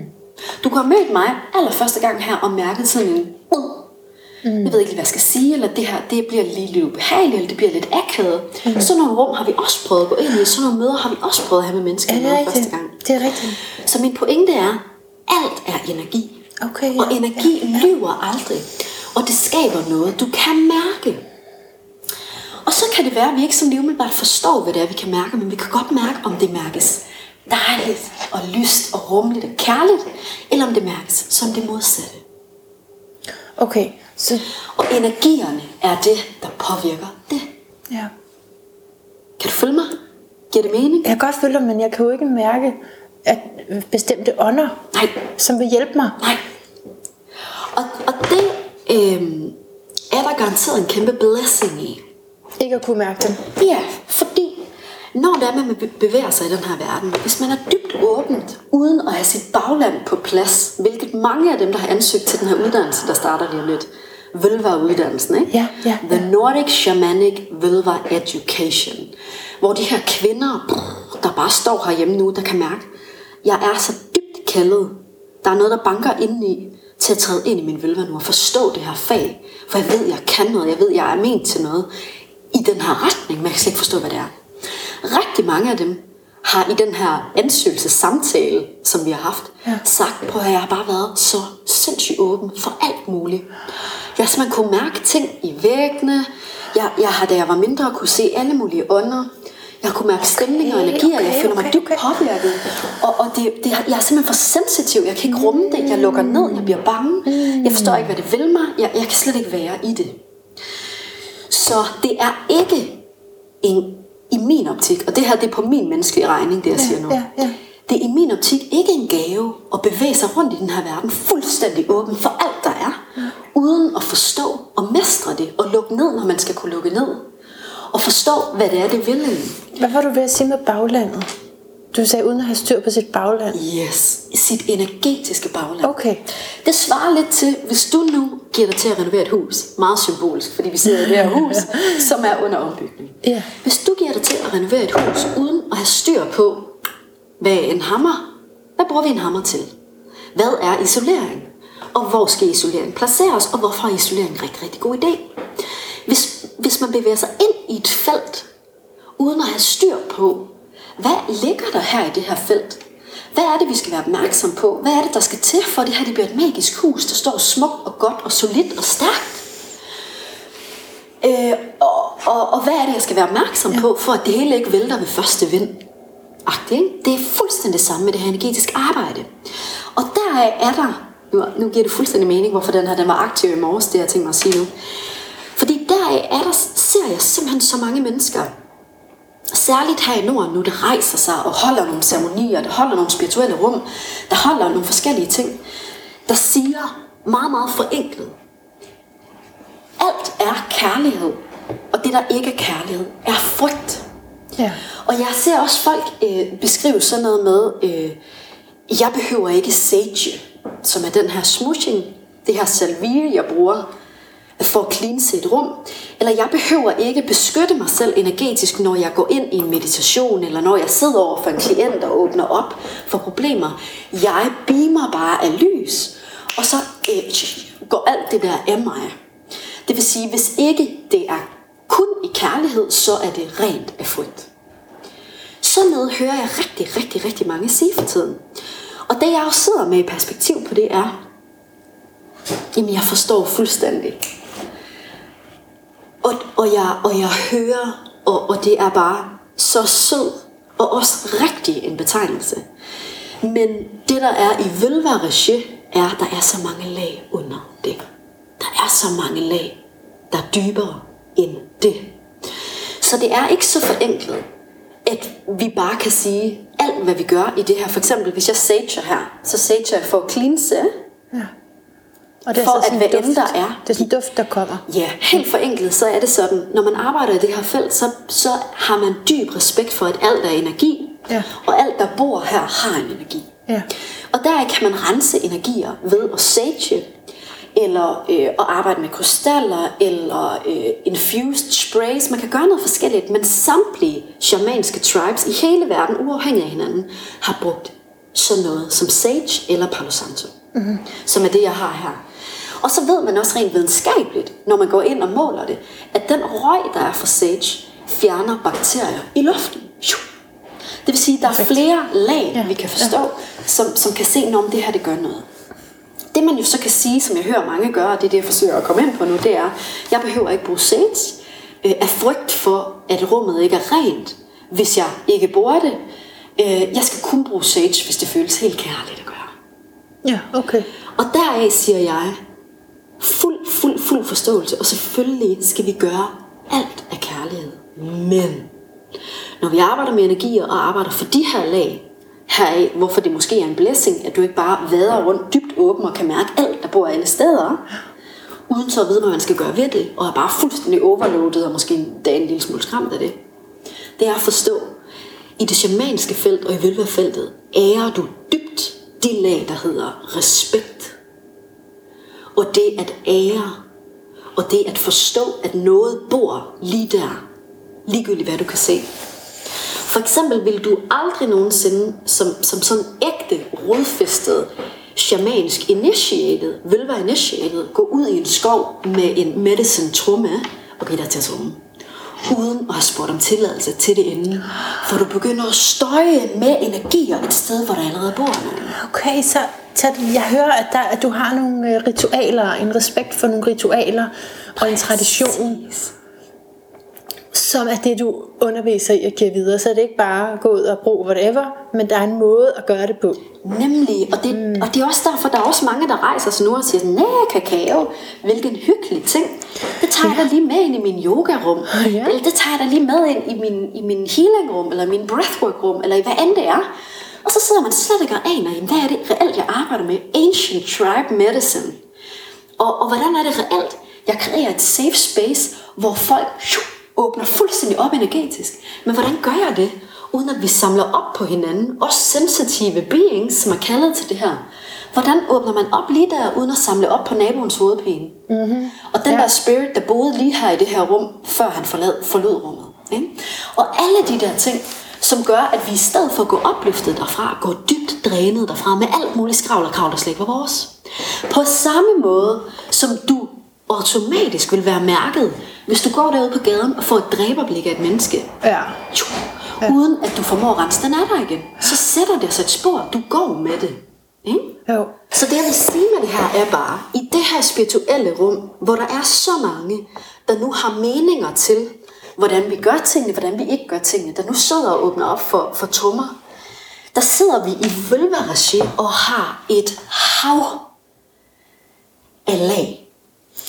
Du kunne have mødt mig allerførste gang her og mærket sådan en Mm. Jeg ved ikke hvad jeg skal sige, eller det her det bliver lige lidt ubehageligt, eller det bliver lidt akavet. Mm. Sådan nogle rum har vi også prøvet at gå ind i, sådan nogle møder har vi også prøvet at have med mennesker Er det rigtigt? første gang. Det er rigtigt. Så min pointe er, alt er energi. Okay, ja, og energi ja, ja. lyver aldrig. Og det skaber noget, du kan mærke. Og så kan det være, at vi ikke som lige umiddelbart forstår, hvad det er, vi kan mærke, men vi kan godt mærke, om det mærkes dejligt og lyst og rummeligt og kærligt, eller om det mærkes som det modsatte. Okay, så Og energierne er det, der påvirker det. ja. Kan du følge mig? Giver det mening? Jeg kan godt følge dig, men jeg kan jo ikke mærke, at bestemte ånder, Nej, som vil hjælpe mig. nej. Og, og det øhm, er der garanteret en kæmpe blessing i. Ikke at kunne mærke dem. Ja, fordi når det er, man be- bevæger sig i den her verden, hvis man er dybt åbent, uden at have sit bagland på plads, hvilket mange af dem, der har ansøgt til den her uddannelse, der starter lige om lidt, vil være uddannelsen, ikke? Ja, ja, The Nordic Shamanic Vilva Education. Hvor de her kvinder, der bare står herhjemme nu, der kan mærke, jeg er så dybt kældet. Der er noget, der banker indeni til at træde ind i min vilva nu og forstå det her fag. For jeg ved, jeg kan noget. Jeg ved, jeg er ment til noget i den her retning, men jeg kan slet ikke forstå, hvad det er. Rigtig mange af dem har i den her ansøgelsessamtale, som vi har haft, ja. sagt på, at jeg har bare været så sindssygt åben for alt muligt. Jeg simpelthen kunne mærke ting i væggene. Jeg, jeg har, da jeg var mindre, kunne se alle mulige ånder. Jeg kunne mærke stemninger og Okay, energier. jeg okay, føler mig okay, dybt påvirket. Og, og det, det, jeg er simpelthen for sensitiv. Jeg kan ikke rumme det. Jeg lukker ned. Jeg bliver bange. Jeg forstår ikke, hvad det vil mig. Jeg, jeg kan slet ikke være i det. Så det er ikke en, i min optik, og det her det er på min menneskelige regning, det jeg siger nu. ja, ja. Det er i min optik ikke en gave at bevæge sig rundt i den her verden fuldstændig åben for alt, der er, uden at forstå og mestre det, og lukke ned, når man skal kunne lukke ned. Og forstå, hvad det er, det vil. Hvad var du ved at sige med baglandet? Du sagde uden at have styr på sit bagland. Yes, sit energetiske bagland. Okay. Det svarer lidt til, hvis du nu giver dig til at renovere et hus, meget symbolisk, fordi vi sidder i det her hus, som er under ombygning. Ja. Hvis du giver dig til at renovere et hus, uden at have styr på, hvad en hammer? Hvad bruger vi en hammer til? Hvad er isolering? Og hvor skal isolering placeres? Og hvorfor er isolering en rigtig, rigtig god idé? Hvis, hvis man bevæger sig ind i et felt, uden at have styr på, hvad ligger der her i det her felt? Hvad er det, vi skal være opmærksom på? Hvad er det, der skal til for, at det her det bliver et magisk hus, der står smukt og godt og solidt og stærkt? Øh, og, og, og hvad er det, jeg skal være opmærksom ja. på, for at det hele ikke vælter ved første vind? Agtigt, ikke? Det er fuldstændig det samme med det her energetiske arbejde. Og der er der, nu, nu giver det fuldstændig mening, hvorfor den her den var aktiv i morges, det jeg tænker mig at sige nu. Fordi der er der, ser jeg simpelthen så mange mennesker, særligt her i Norden nu, der rejser sig og holder nogle ceremonier, der holder nogle spirituelle rum, der holder nogle forskellige ting, der siger meget, meget forenklet, alt er kærlighed, og det der ikke er kærlighed, er frygt. Ja. Og jeg ser også folk øh, beskrive sådan noget med, øh, jeg behøver ikke sage, som er den her smooshing, det her salvie, jeg bruger, for at cleanse et rum. Eller jeg behøver ikke beskytte mig selv energetisk, når jeg går ind i en meditation, eller når jeg sidder over for en klient og åbner op for problemer. Jeg beamer bare af lys, og så øh, går alt det der af mig. Det vil sige, hvis ikke det er kun i kærlighed, så er det rent af frygt. Sådan noget hører jeg rigtig, rigtig, rigtig mange sige for tiden. Og det jeg også sidder med i perspektiv på det er, jamen jeg forstår fuldstændig. Og, og, jeg, og jeg hører, og, og det er bare så sød, og også rigtig en betegnelse. Men det der er i velvære er, at der er så mange lag under det. Der er så mange lag, der er dybere end det. Så det er ikke så forenklet, at vi bare kan sige alt, hvad vi gør i det her. For eksempel, hvis jeg sager her, så sager jeg for at cleanse. Ja. Og det er for at hvad end der er. Det er sådan en duft, der kommer. Ja, helt forenklet, så er det sådan, når man arbejder i det her felt, så, så har man dyb respekt for, at alt er energi. Ja. Og alt, der bor her, har en energi. Ja. Og der kan man rense energier ved at sage, eller øh, at arbejde med krystaller, eller øh, infused sprays. Man kan gøre noget forskelligt, men samtlige shamanske tribes i hele verden, uafhængig af hinanden, har brugt sådan noget som sage eller palo santo, mm-hmm. som er det, jeg har her. Og så ved man også rent videnskabeligt, når man går ind og måler det, at den røg, der er fra sage, fjerner bakterier i luften. Det vil sige, at der er flere lag, ja. vi kan forstå, ja. som, som kan se, om det her det gør noget. Det man jo så kan sige, som jeg hører mange gøre, og det er det, jeg forsøger at komme ind på nu, det er, jeg behøver ikke bruge sage øh, af frygt for, at rummet ikke er rent, hvis jeg ikke bruger det. Øh, jeg skal kun bruge sage, hvis det føles helt kærligt at gøre. Ja, okay. Og deraf siger jeg, fuld, fuld, fuld forståelse, og selvfølgelig skal vi gøre alt af kærlighed. Men når vi arbejder med energier og arbejder for de her lag, heraf, hvorfor det måske er en blessing, at du ikke bare vader rundt dybt åben og kan mærke alt, der bor alle steder, uden så at vide, hvad man skal gøre ved det, og er bare fuldstændig overloadet og måske endda en lille smule skræmt af det. Det er at forstå, i det shamanske felt og i velværefeltet ærer du dybt de lag, der hedder respekt. Og det at ære, og det at forstå, at noget bor lige der, ligegyldigt hvad du kan se. For eksempel vil du aldrig nogensinde som, som sådan ægte rodfæstet shamanisk initiated, vil være initiated, gå ud i en skov med en medicine tromme og give dig til at trumme uden at have spurgt om tilladelse til det inden. For du begynder at støje med energier et sted, hvor der allerede bor nogen. Okay, så, så jeg hører, at, der, at du har nogle øh, ritualer, en respekt for nogle ritualer og en tradition. Præcis som er det, du underviser i at give videre. Så er det ikke bare at gå ud og bruge whatever, men der er en måde at gøre det på. Nemlig, og det, mm. og det er også derfor, der er også mange, der rejser sig nu og siger, nej, kakao, hvilken hyggelig ting. Det tager ja. jeg da lige med ind i min yogarum. Ja. Eller det tager jeg da lige med ind i min, i min healingrum, eller min breathworkrum, eller i hvad end det er. Og så sidder man slet ikke og aner, hvad er det reelt, jeg arbejder med? Ancient Tribe Medicine. Og, og hvordan er det reelt? Jeg kreerer et safe space, hvor folk åbner fuldstændig op energetisk. Men hvordan gør jeg det, uden at vi samler op på hinanden? Også sensitive beings, som er kaldet til det her. Hvordan åbner man op lige der, uden at samle op på naboens hovedpine? Mm-hmm. Og den ja. der spirit, der boede lige her i det her rum, før han forlod, forlod rummet. Ikke? Og alle de der ting, som gør, at vi i stedet for at gå opløftet derfra, går dybt drænet derfra med alt muligt skravl og kravl, der slet ikke var vores. På samme måde, som du automatisk vil være mærket, hvis du går derude på gaden og får et dræberblik af et menneske, ja. Tju, ja. uden at du formår at rense den af dig igen, så sætter det sig et spor. Du går med det. Ikke? Jo. Så det jeg vil sige med det her er bare, i det her spirituelle rum, hvor der er så mange, der nu har meninger til, hvordan vi gør tingene, hvordan vi ikke gør tingene, der nu sidder og åbner op for, for trummer, der sidder vi i vølveregi og har et hav af lag.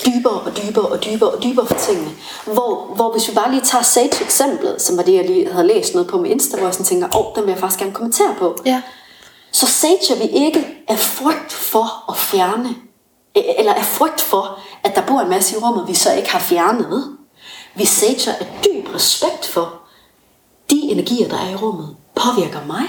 Dybere og dybere og dybere og dybere for tingene. Hvor, hvor hvis vi bare lige tager Sage eksemplet, som var det, jeg lige havde læst noget på med Insta, hvor jeg sådan tænker, åh, oh, den vil jeg faktisk gerne kommentere på. Ja. Så sager vi ikke af frygt for at fjerne, eller af frygt for, at der bor en masse i rummet, vi så ikke har fjernet. Vi sager af dyb respekt for, de energier, der er i rummet, påvirker mig,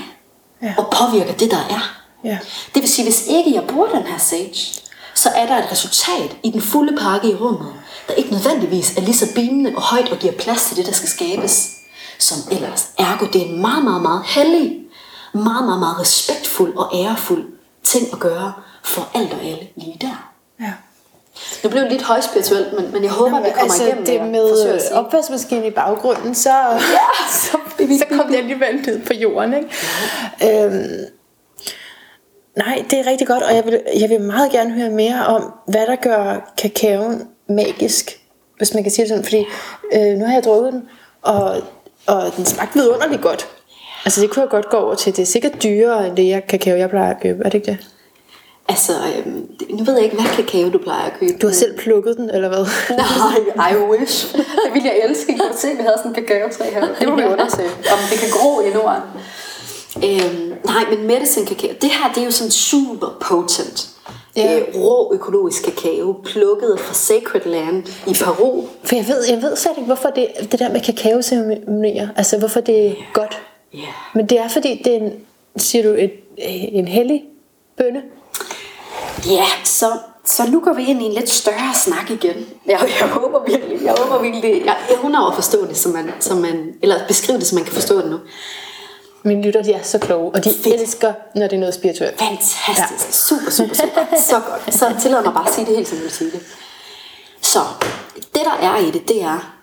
Ja. og påvirker det, der er. Ja. Det vil sige, hvis ikke jeg bruger den her sage, så er der et resultat i den fulde pakke i rummet, der ikke nødvendigvis er lige så beamende og højt og giver plads til det, der skal skabes, som ellers. Ergo, det er en meget, meget, meget hellig, meget, meget, meget respektfuld og ærefuld ting at gøre for alt og alle lige der. ja. Det blev lidt højspirituelt, men, men jeg håber, Jamen, det kommer altså, igennem, det jeg med opvaskemaskinen i baggrunden, så, ja, så, så kom det alligevel ned på jorden. Ikke? Øhm, nej, det er rigtig godt, og jeg vil, jeg vil meget gerne høre mere om, hvad der gør kakaoen magisk, hvis man kan sige det sådan. Fordi øh, nu har jeg drukket den, og, og den smagte vidunderligt godt. Altså det kunne jeg godt gå over til. Det er sikkert dyrere end det jeg kakao, jeg plejer at købe. Er det ikke det? Altså, øhm, nu ved jeg ikke, hvad kakao du plejer at købe. Du har selv plukket den, eller hvad? Nej, I wish. Det ville jeg elske. Kunne du se, at vi havde sådan en kakaotræ her? Det må vi undersøge, om det kan gro i Norden. Øhm, nej, men medicine kakao, det her det er jo sådan super potent. Ja. Øh, rå økologisk kakao, plukket fra Sacred Land i Peru. For jeg ved, jeg ved slet ikke, hvorfor det, det der med kakaoceremonier, altså hvorfor det er godt. Ja. Men det er fordi, det er en, siger du, et, en hellig bønne. Ja, så, så nu går vi ind i en lidt større snak igen. Jeg, jeg håber virkelig, jeg håber virkelig, jeg evner at forstå det, som man, som man, eller beskrive det, så man kan forstå det nu. Mine lytter, de er så kloge, og de Fedt. elsker, når det er noget spirituelt. Fantastisk. Ja. Super, super, super. Så godt. Så tillad mig bare at sige det helt som jeg vil sige det. Så det der er i det, det er,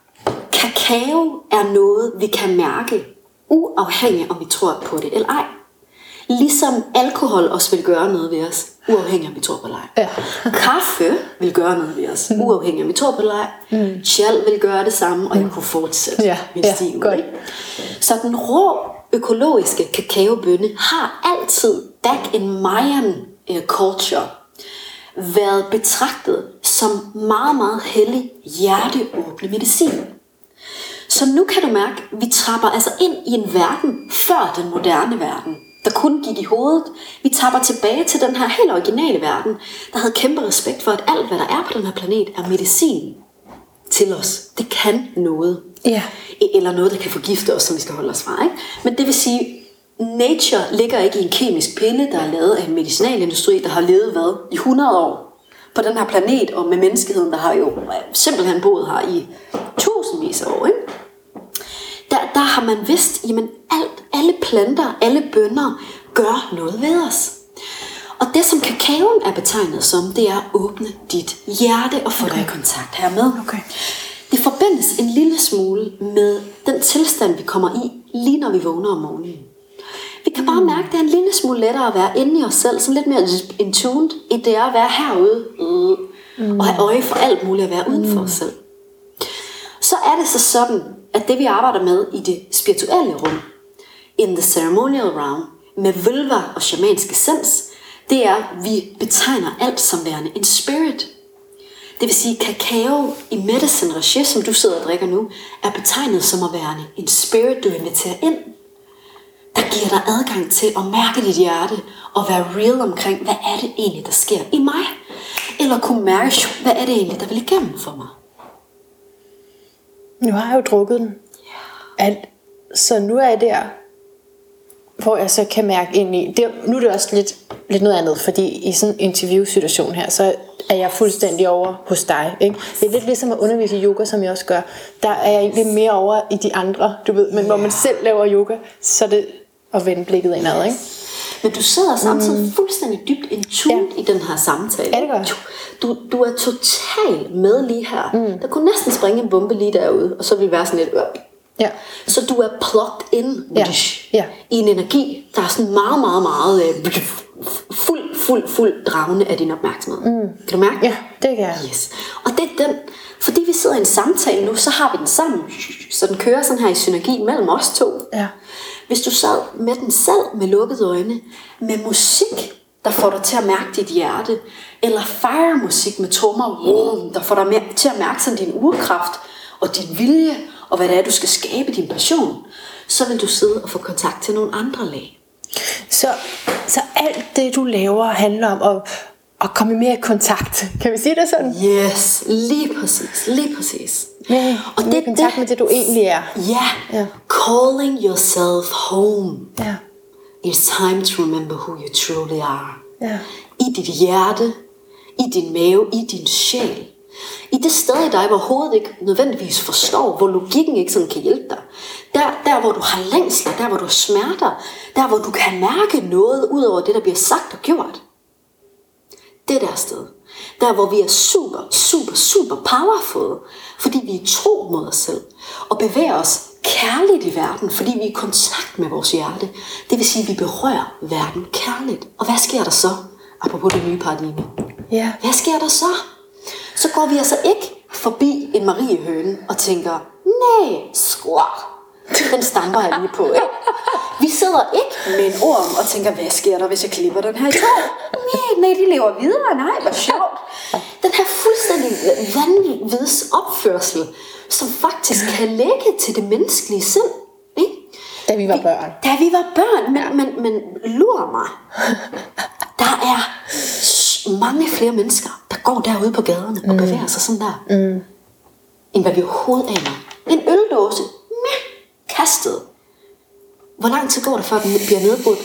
kakao er noget, vi kan mærke, uafhængig om vi tror på det eller ej. Ligesom alkohol også vil gøre noget ved os, uafhængig om vi tror på ej. Ja. Kaffe vil gøre noget ved os, uafhængig om vi tror på ej. Mm. Chal vil gøre det samme, og jeg kunne fortsætte Ja, min ja, stil. godt. Så den rå økologiske kakaobønne har altid back in Mayan uh, culture været betragtet som meget, meget hellig hjerteåbne medicin. Så nu kan du mærke, at vi trapper altså ind i en verden før den moderne verden, der kun gik i hovedet. Vi tapper tilbage til den her helt originale verden, der havde kæmpe respekt for, at alt, hvad der er på den her planet, er medicin til os. Det kan noget. Ja. Eller noget, der kan forgifte os, som vi skal holde os fra. Ikke? Men det vil sige, nature ligger ikke i en kemisk pille, der er lavet af en medicinalindustri, der har levet hvad? I 100 år på den her planet, og med menneskeheden, der har jo simpelthen boet her i tusindvis af år. Ikke? Der, der har man vidst, jamen alt, alle planter, alle bønder gør noget ved os. Og det, som kakaoen er betegnet som, det er at åbne dit hjerte og få okay. dig i kontakt hermed. Okay. Det forbindes en lille smule med den tilstand, vi kommer i, lige når vi vågner om morgenen. Vi kan bare mærke, at det er en lille smule lettere at være inde i os selv, sådan lidt mere in tuned, end det er at være herude mm. og have øje for alt muligt at være uden for os selv. Så er det så sådan, at det vi arbejder med i det spirituelle rum, in the ceremonial realm, med vulva og shamansk essens, det er, at vi betegner alt som værende en spirit. Det vil sige, kakao i medicine regi, som du sidder og drikker nu, er betegnet som at være en spirit, du inviterer ind, der giver dig adgang til at mærke dit hjerte og være real omkring, hvad er det egentlig, der sker i mig? Eller kunne mærke, hvad er det egentlig, der vil igennem for mig? Nu har jeg jo drukket den. Alt. Så nu er jeg der, hvor jeg så kan mærke ind i. Det, nu er det også lidt, lidt noget andet, fordi i sådan en interviewsituation her, så er jeg fuldstændig over hos dig. Ikke? Det er lidt ligesom at undervise i yoga, som jeg også gør. Der er jeg egentlig mere over i de andre, du ved. Men hvor man selv laver yoga, så er det at vende blikket indad. Ikke? Men du sidder samtidig mm. fuldstændig dybt intuit ja. i den her samtale. Ja, det gør. Du, du er totalt med lige her. Mm. Der kunne næsten springe en bombe lige derude, og så ville vi være sådan lidt op. Ja. Så du er plugged in Ja. Ja. i en energi, der er sådan meget, meget, meget øh, fuld, fuld fuld, fuld dragende af din opmærksomhed. Mm. Kan du mærke? Ja, det kan jeg. Yes. Og det er den, fordi vi sidder i en samtale nu, så har vi den sammen, så den kører sådan her i synergi mellem os to. Ja. Hvis du sad med den selv med lukkede øjne, med musik, der får dig til at mærke dit hjerte, eller fire musik med trommer, der får dig til at mærke sådan din urkraft og din vilje, og hvad det er, du skal skabe din passion, så vil du sidde og få kontakt til nogle andre lag. Så, så alt det, du laver, handler om at, at komme mere i kontakt. Kan vi sige det sådan? Yes, lige præcis, lige præcis. Med, og det, kontakt med det, du egentlig er. Ja, Ja. calling yourself home. Ja. It's time to remember who you truly are. Ja. I dit hjerte, i din mave, i din sjæl. I det sted i dig, hvor hovedet ikke nødvendigvis forstår, hvor logikken ikke sådan kan hjælpe dig. Der, der hvor du har længsler, der hvor du har smerter, der hvor du kan mærke noget ud over det, der bliver sagt og gjort. Det der sted. Der hvor vi er super, super, super powerful, fordi vi er tro mod os selv. Og bevæger os kærligt i verden, fordi vi er i kontakt med vores hjerte. Det vil sige, at vi berører verden kærligt. Og hvad sker der så? Apropos det nye paradigme. Ja. Hvad sker der så? Så går vi altså ikke forbi en Mariehøne og tænker, nej, squat. Den stamper jeg lige på, ikke? Vi sidder ikke med en orm og tænker, hvad sker der, hvis jeg klipper den her i to? Nej, nej, de lever videre. Nej, hvor sjovt. Den her fuldstændig vanvids opførsel, som faktisk kan lægge til det menneskelige sind. Ikke? Da vi var børn. Da vi var børn, men, men, men lur mig. Der er mange flere mennesker, der går derude på gaderne og bevæger sig sådan der. Mm. End hvad vi overhovedet aner. En øldåse, meh, kastet. Hvor lang tid går det, før den bliver nedbrudt?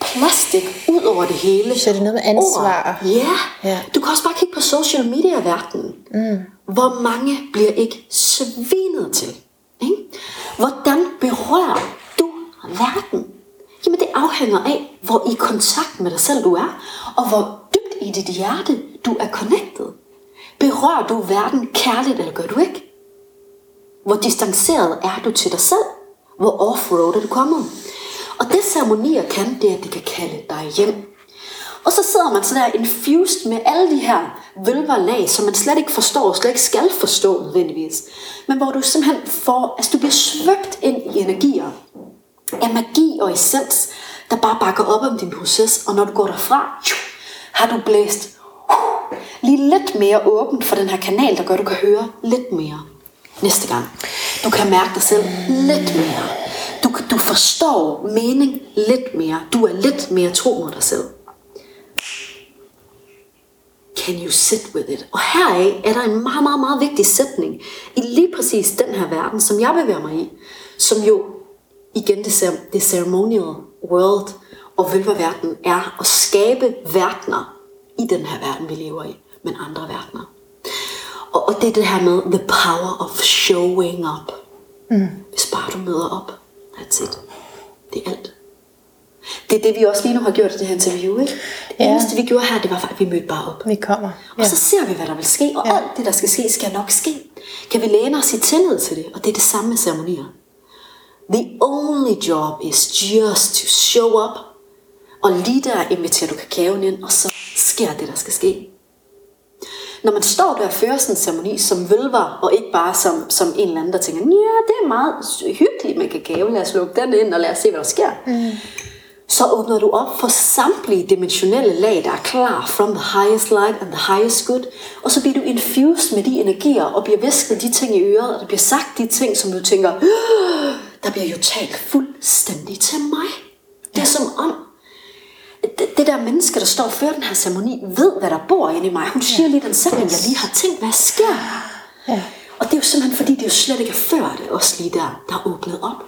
Plastik ud over det hele. Så det er noget med ansvar. Ja. Ja. Du kan også bare kigge på social media-verdenen. Mm. Hvor mange bliver ikke svinet til? Ikke? Hvordan berører du verden? Jamen det afhænger af, hvor i kontakt med dig selv du er, og hvor dybt i dit hjerte du er connected. Berører du verden kærligt, eller gør du ikke? Hvor distanceret er du til dig selv? Hvor offroad er du kommet? Og det ceremonier kan, det er, at det kan kalde dig hjem. Og så sidder man sådan der infused med alle de her vølverlag, som man slet ikke forstår, slet ikke skal forstå nødvendigvis. Men hvor du simpelthen får, altså du bliver svøbt ind i energier af magi og essens, der bare bakker op om din proces. Og når du går derfra, har du blæst lige lidt mere åbent for den her kanal, der gør, at du kan høre lidt mere næste gang. Du kan mærke dig selv lidt mere. Du, du forstår mening lidt mere. Du er lidt mere tro mod dig selv. Can you sit with it? Og heraf er der en meget, meget, meget vigtig sætning i lige præcis den her verden, som jeg bevæger mig i, som jo igen det, cer- det ceremonial world og verden er at skabe verdener i den her verden, vi lever i, men andre verdener. Og, og det er det her med the power of showing up. Mm. Hvis bare du møder op, that's it. Det er alt. Det er det, vi også lige nu har gjort i det her interview, ikke? Det Ja. eneste, vi gjorde her, det var faktisk, at vi mødte bare op. Vi kommer. Og så ser vi, hvad der vil ske, og Ja. alt det, der skal ske, skal nok ske. Kan vi læne os i tillid til det, og det er det samme med ceremonier. The only job is just to show up, og lige der inviterer du kakaoen ind, og så sker det, der skal ske. Når man står der og fører sådan en ceremoni som vølver, og ikke bare som, som en eller anden, der tænker, ja, det er meget hyggeligt med kakao, lad os lukke den ind, og lad os se, hvad der sker. Mm. Så åbner du op for samtlige dimensionelle lag, der er klar from the highest light and the highest good. Og så bliver du infused med de energier, og bliver visket de ting i øret, og der bliver sagt de ting, som du tænker, "Øh, der bliver jo talt fuldstændig til mig. Det er som om, det, der menneske, der står og fører den her ceremoni, ved, hvad der bor inde i mig. Hun siger lige den sætning, jeg lige har tænkt, hvad sker? Ja. Og det er jo simpelthen, fordi det jo slet ikke er før det, også lige der, der er åbnet op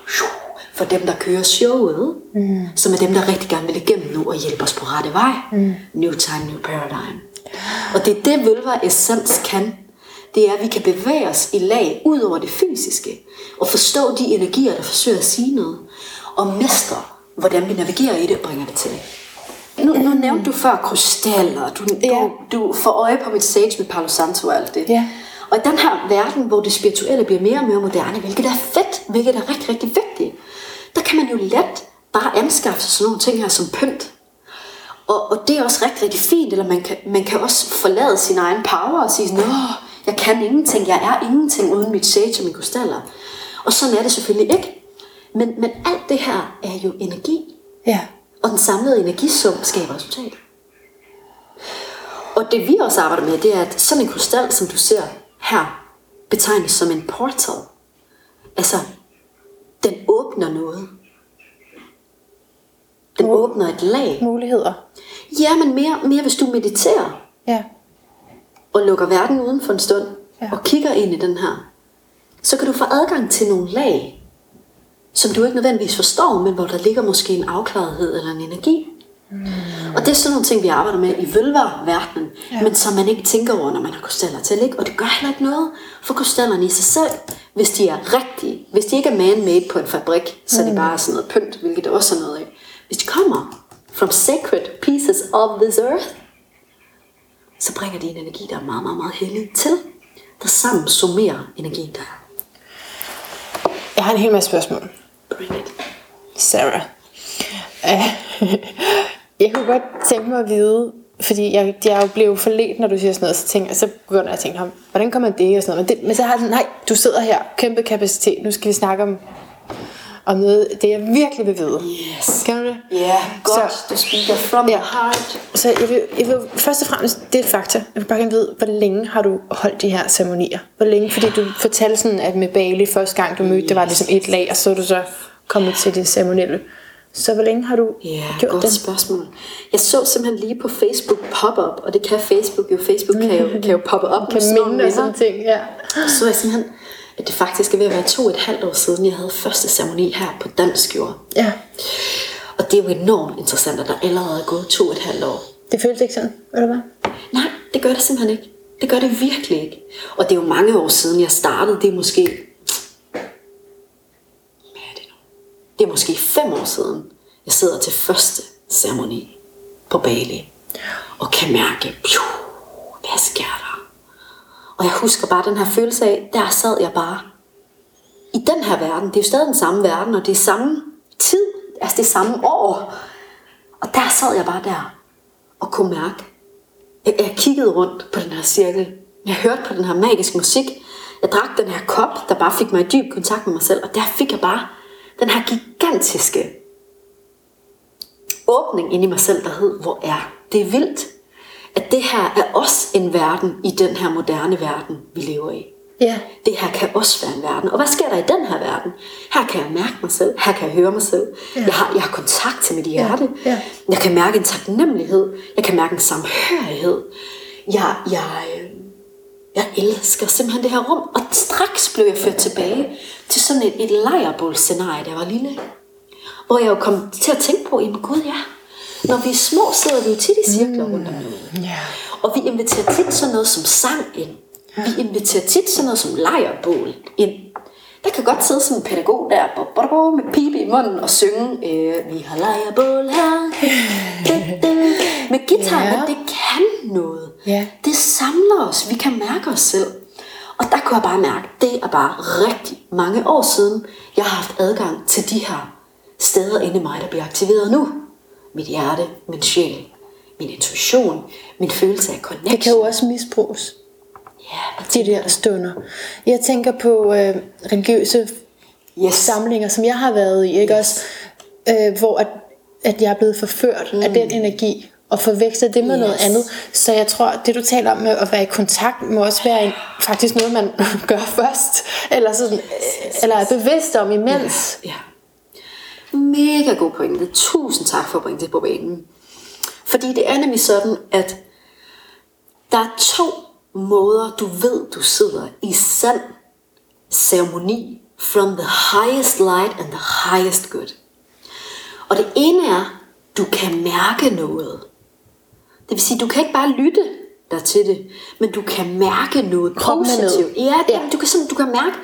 for dem, der kører showet, mm. som er dem, der rigtig gerne vil igennem nu og hjælpe os på rette vej. Mm. New time, new paradigm. Og det er det, vølver essens kan. Det er, at vi kan bevæge os i lag ud over det fysiske, og forstå de energier, der forsøger at sige noget, og mestre, hvordan vi navigerer i det og bringer det til. Nu, nu nævnte du før krystaller, du, Ja. du, du får øje på mit stage med Palo Santo og alt det. Ja. Og i den her verden, hvor det spirituelle bliver mere og mere moderne, hvilket er fedt, hvilket er rigtig, rigtig vigtigt, der kan man jo let bare anskaffe sig sådan nogle ting her som pynt. Og, og det er også rigtig, rigtig fint, eller man kan, man kan også forlade sin egen power og sige sådan, Åh, jeg kan ingenting, jeg er ingenting uden mit sage og mine krystaller. Og sådan er det selvfølgelig ikke. Men, men alt det her er jo energi. Ja. Og den samlede energisum skaber resultat. Og det vi også arbejder med, det er, at sådan en krystal, som du ser her, betegnes som en portal. Altså, den åbner noget. Den åbner et lag. Muligheder. Ja, men mere, mere hvis du mediterer Ja. og lukker verden uden for en stund, ja. og kigger ind i den her, så kan du få adgang til nogle lag, som du ikke nødvendigvis forstår, men hvor der ligger måske en afklarethed eller en energi. Mm. Og det er sådan nogle ting, vi arbejder med i vølververdenen, ja. men som man ikke tænker over, når man har krystaller til, ikke? Og det gør heller ikke noget for krystallerne i sig selv, hvis de er rigtige. Hvis de ikke er man-made på en fabrik, så er det bare sådan noget pynt, hvilket der også er noget af. Hvis de kommer from sacred pieces of this earth, så bringer de en energi, der er meget, meget, meget hellig til, der sammen summerer energien der. er. Jeg har en hel masse spørgsmål. It. Sarah. Uh, jeg kunne godt tænke mig at vide, fordi jeg, jeg jo blevet forledt, når du siger sådan noget, så, tænker, så begynder jeg at tænke, "Ham, hvordan kommer det og sådan noget. Men, det, men så har sådan, nej, du sidder her, kæmpe kapacitet, nu skal vi snakke om, om noget, det jeg virkelig vil vide. Yes. Kan du det? Ja, yeah, godt. Så- du speaker from Ja. the heart. Så jeg vil, jeg vil først og fremmest, det er et fakta. Jeg vil bare gerne vide, hvor længe har du holdt de her ceremonier? Hvor længe? Fordi du fortalte sådan, at med Bali første gang du mødte, det var ligesom et lag, og så du så kommet til det ceremonielle. Så hvor længe har du Ja, gjort godt det? spørgsmål. Jeg så simpelthen lige på Facebook pop-up, og det kan Facebook jo. Facebook kan jo, kan jo poppe op med Kan sådan minde og sådan ting, ja. Så jeg simpelthen, at det faktisk er ved at være to og et halvt år siden, jeg havde første ceremoni her på dansk jord. Ja, Og det er jo enormt interessant, at der allerede er gået to og et halvt år. det føles ikke sådan, eller hvad? Nej, det gør det simpelthen ikke. Det gør det virkelig ikke. Og det er jo mange år siden, jeg startede. Det er måske... Hvad er det nu? Det er måske fem år siden, jeg sidder til første ceremoni på Bali. Og kan mærke, pju, hvad sker der? Og jeg husker bare den her følelse af, der sad jeg bare i den her verden. Det er jo stadig den samme verden, og det er samme tid. Altså det er samme år. Og der sad jeg bare der og kunne mærke, jeg, jeg kiggede rundt på den her cirkel. Jeg hørte på den her magiske musik. Jeg drak den her kop, der bare fik mig i dyb kontakt med mig selv. Og der fik jeg bare den her gigantiske åbning ind i mig selv, der hed, hvor er det vildt, at det her er også en verden i den her moderne verden, vi lever i. Ja. Det her kan også være en verden. Og hvad sker der i den her verden? Her kan jeg mærke mig selv. Her kan jeg høre mig selv. Ja. Jeg, har, jeg har kontakt til mit hjerte. Ja. Jeg kan mærke en taknemmelighed. Jeg kan mærke en samhørighed. Jeg, jeg, øh, jeg elsker simpelthen det her rum. Og straks blev jeg ført tilbage til sådan et, et lejrbålscenarie, da jeg var lille. Hvor jeg jo kom til at tænke på, jamen gud ja, når vi er små, sidder vi jo tit i cirkler rundt om noget. Ja. Og vi inviterer tit sådan noget som sang ind. Vi inviterer tit sådan noget som lejrbål ind. Der kan godt sidde sådan en pædagog der bo, bo, bo, med pibe i munden og synge, øh, vi har lejrbål her. Du, du, med guitar, Ja. men det kan noget. Ja. Det samler os. Vi kan mærke os selv. Og der kunne jeg bare mærke, det er bare rigtig mange år siden, jeg har haft adgang til de her steder inde i mig, der bliver aktiveret nu. Mit hjerte, min sjæl, min intuition, min følelse af connection. Det kan jo også misbruges, Ja, de der stunder. Jeg tænker på øh, religiøse Yes. samlinger, som jeg har været i, ikke også? Øh, hvor at, at jeg er blevet forført mm. af den energi, og forvekslet det med yes. noget Yes. andet. Så jeg tror, det du taler om med at være i kontakt, må også være en, faktisk noget, man gør først, eller, sådan, øh, eller er bevidst om imens. Ja. Mega god pointe. Tusind tak for at bringe det på banen. Fordi det er nemlig sådan, at der er to måder, du ved, du sidder i sand ceremoni from the highest light and the highest good. Og det ene er, du kan mærke noget. Det vil sige, du kan ikke bare lytte dig til det, men du kan mærke noget Kroppen positivt. Ja, det, Ja. Du, kan du kan mærke,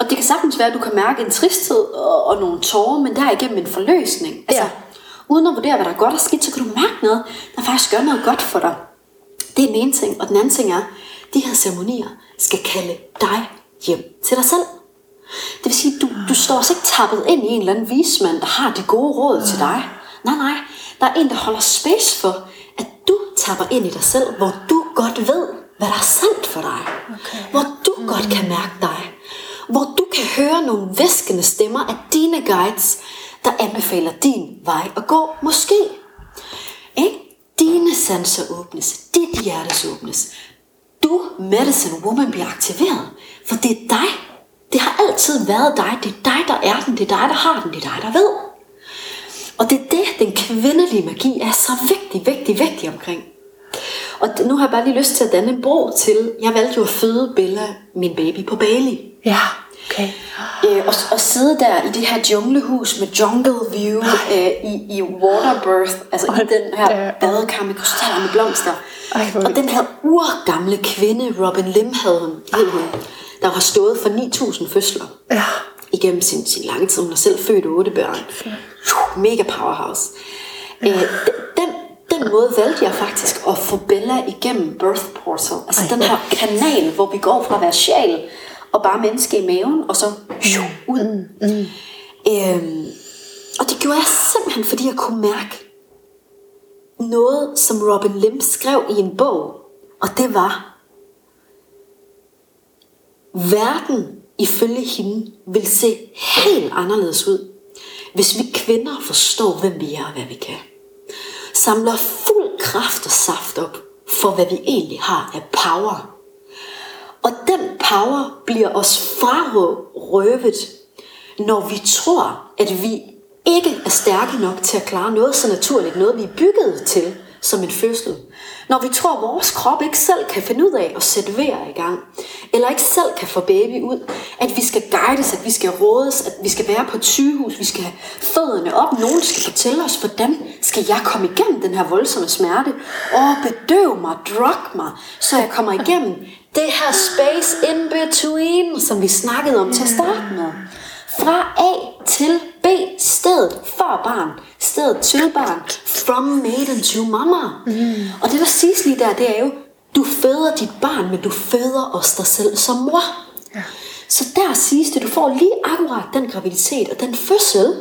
og det kan sagtens være, at du kan mærke en tristhed og, og nogle tårer, men der er igennem en forløsning. Altså, Ja. uden at vurdere, hvad der er godt og skidt, så kan du mærke noget, der faktisk gør noget godt for dig. Det er den ene ting. Og den anden ting er, de her ceremonier skal kalde dig hjem til dig selv. Det vil sige, du, du står også ikke tappet ind i en eller anden vismand, der har de gode råd til dig. Nej, nej. Der er en, der holder space for, at du tapper ind i dig selv, hvor du godt ved, hvad der er sandt for dig. Okay. Hvor du mm. godt kan mærke dig. Hvor du kan høre nogle væskende stemmer af dine guides, der anbefaler din vej at gå, måske. Ikke? Dine sanser åbnes, dit hjertes åbnes. Du, medicine woman, bliver aktiveret, for det er dig. Det har altid været dig. Det er dig, der er den. Det er dig, der har den. Det er dig, der ved. Og det er det, den kvindelige magi er så vigtig, vigtig, vigtig omkring. Og nu har jeg bare lige lyst til at danne en bro til, jeg valgte jo at føde Bella, min baby, på Bali. Ja, okay. Øh, og, og sidde der i det her junglehus med jungle view øh, i, i waterbirth, altså i den her ja. badekar med krystaller med blomster. Ej, og den her urgamle kvinde, Robin Lim havde hun, hed hun, der har stået for 9.000 fødsler. Ja. Igennem sin, sin lange tid. Hun har selv født otte børn. Mega powerhouse. Ja. Øh, den, den måde valgte jeg faktisk at få Bella igennem Birth Portal. Altså Ej, den her kanal, hvor vi går fra at være sjæl og bare menneske i maven, og så jo, ud. Mm, mm. Øhm, og det gjorde jeg simpelthen, fordi jeg kunne mærke noget, som Robin Lim skrev i en bog. Og det var, verden ifølge hende vil se helt anderledes ud, hvis vi kvinder forstår, hvem vi er og hvad vi kan samler fuld kraft og saft op for, hvad vi egentlig har af power. Og den power bliver os frarøvet, når vi tror, at vi ikke er stærke nok til at klare noget så naturligt, noget vi er bygget til som en fødsel. Når vi tror, at vores krop ikke selv kan finde ud af at sætte vejr i gang, eller ikke selv kan få baby ud, at vi skal guides, at vi skal rådes, at vi skal være på et sygehus, vi skal have fødderne op, nogen skal fortælle os, hvordan skal jeg komme igennem den her voldsomme smerte, og bedøv mig, drug mig, så jeg kommer igennem det her space in between, som vi snakkede om til at starte med. Fra A til B, stedet for barn, stedet til barn, from maiden to mama. Mm. Og det der siges lige der, det er jo, du føder dit barn, men du føder også dig selv som mor. Ja. Så der siges det, du får lige akkurat den graviditet og den fødsel,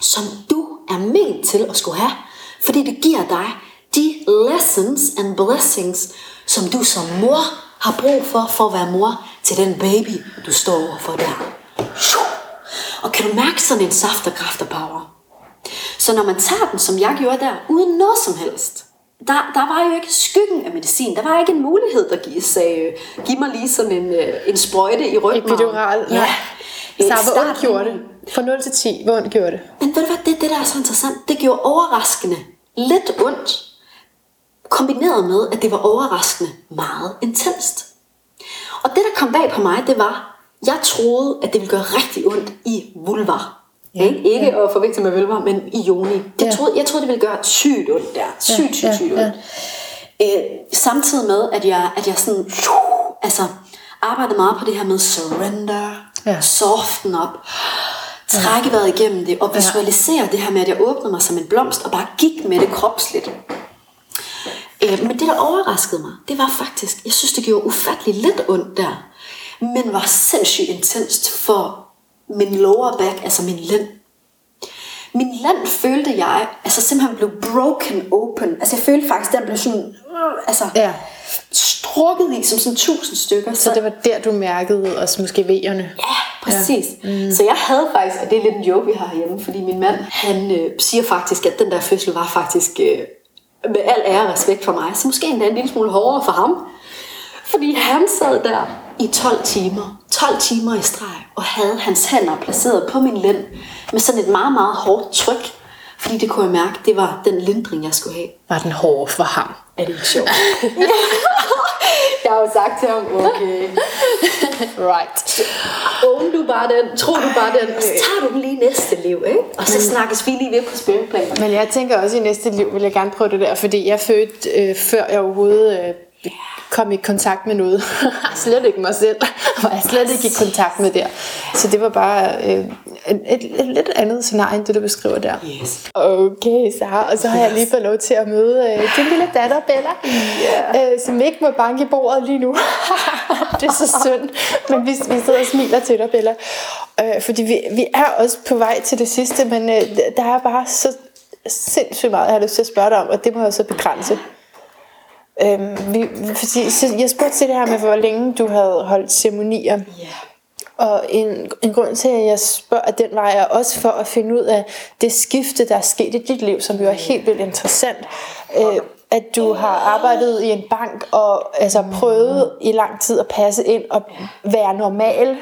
som du er ment til at skulle have. Fordi det giver dig de lessons and blessings, som du som mor har brug for, for at være mor til den baby, du står overfor der. Og kan du mærke sådan en saft og kraft og power? Så når man tager den, som jeg gjorde der, uden noget som helst, der, der var jo ikke skyggen af medicin. Der var ikke en mulighed, der gives, sagde, giv mig lige sådan en, øh, en sprøjte i ryggen. Epidural. Ja. ja. Så hvor ondt gjorde det? Fra 0 til 10, hvor ondt gjorde det? Men ved du hvad, det, det der er så interessant, det gjorde overraskende lidt ondt, kombineret med, at det var overraskende meget intenst. Og det, der kom bag på mig, det var, jeg troede, at det ville gøre rigtig ondt i vulvar. Ja, ikke ikke ja. at forveksle med vulvar, men i joni. Det ja. troede, jeg troede, det ville gøre sygt ondt der. Sygt, sygt, sygt ondt. Ja. Øh, samtidig med, at jeg, at jeg sådan, altså, arbejdede meget på det her med surrender, ja. soften op, trække vejret igennem det, og visualisere ja. det her med, at jeg åbnede mig som en blomst, og bare gik med det kropsligt. Øh, men det, der overraskede mig, det var faktisk, jeg synes, det gjorde ufattelig lidt ondt der men var sindssygt intenst for min lower back, altså min lænd. Min land følte jeg, altså simpelthen blev broken open. Altså jeg følte faktisk, den blev sådan, altså ja. strukket i som sådan tusind stykker. Så, så det var der, du mærkede også måske vejerne? Ja, præcis. Ja. Mm. Så jeg havde faktisk, og det er lidt en joke, vi har herhjemme, fordi min mand, han øh, siger faktisk, at den der fødsel var faktisk øh, med al ære og respekt for mig, så måske endda en lille smule hårdere for ham. Fordi han sad der i 12 timer, 12 timer i streg, og havde hans hænder placeret på min lænd med sådan et meget, meget hårdt tryk, fordi det kunne jeg mærke, det var den lindring, jeg skulle have. Var den hård for ham? Er det ikke sjovt? jeg har jo sagt til ham, okay. right. Own du bare den, tro du bare den, og så tager du den lige næste liv, ikke? Og så snakkes vi lige ved på spilleplan. Men jeg tænker også, i næste liv vil jeg gerne prøve det der, fordi jeg fødte, øh, før jeg overhovedet øh, kom i kontakt med noget. slet ikke mig selv, var jeg slet ikke i kontakt med der. Så det var bare øh, et, et, et lidt andet scenarie, end det du beskriver der. Yes. Okay, Sara. Og så har yes. jeg lige fået lov til at møde øh, din lille datter, Bella, yeah. øh, som ikke må banke i bordet lige nu. det er så synd. Men vi, vi sidder og smiler til dig, Bella. Øh, fordi vi, vi er også på vej til det sidste, men øh, der er bare så sindssygt meget, jeg har lyst til at spørge dig om, og det må jeg så begrænse. Øhm, vi, jeg spurgte til det her med, hvor længe du havde holdt ceremonier. Ja. Og en, en grund til, at jeg spørger at den vej, er også for at finde ud af det skifte, der er sket i dit liv, som jo er helt vildt interessant. Øh, at du har arbejdet i en bank og altså, prøvet i lang tid at passe ind og være normal.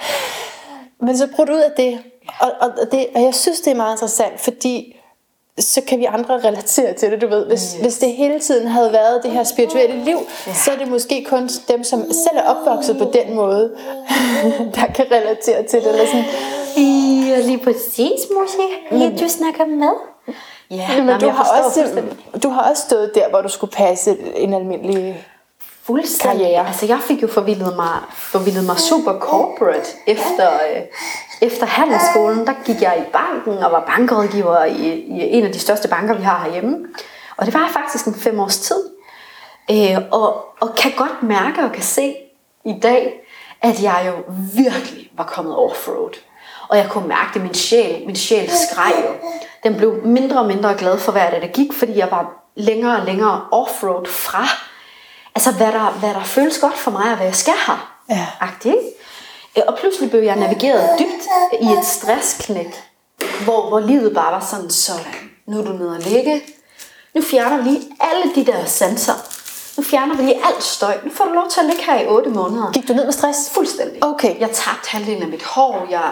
Men så prøv ud af det. Og, og, det. og jeg synes, det er meget interessant, fordi så kan vi andre relatere til det, du ved. Hvis, yes. hvis det hele tiden havde været det her spirituelle liv, ja. så er det måske kun dem, som selv er opvokset på den måde, der kan relatere til det. Eller sådan. Ja, lige præcis, Musi. Ja, du snakker med. Ja, men du har, også, du har også stået der, hvor du skulle passe en almindelig Fuldstændig. karriere. Altså, jeg fik jo forvildet mig, forvildet mig super corporate efter, øh, efter handelsskolen. Der gik jeg i banken og var bankrådgiver i, i en af de største banker, vi har herhjemme. Og det var jeg faktisk en fem års tid. Øh, og, og kan godt mærke og kan se i dag, at jeg jo virkelig var kommet offroad. Og jeg kunne mærke det, min sjæl, min sjæl skreg jo. Den blev mindre og mindre glad for hver dag, det gik, fordi jeg var længere og længere offroad fra altså hvad der, hvad der føles godt for mig, og hvad jeg skal her. Ja. Agtigt, ikke? Øh, Og pludselig blev jeg navigeret dybt i et stressknæk, hvor, hvor livet bare var sådan, sådan, nu er du nede og ligge. Nu fjerner vi lige alle de der sanser. Nu fjerner vi lige alt støj. Nu får du lov til at ligge her i 8 måneder. Gik du ned med stress? Fuldstændig. Okay. Jeg tabte halvdelen af mit hår. Jeg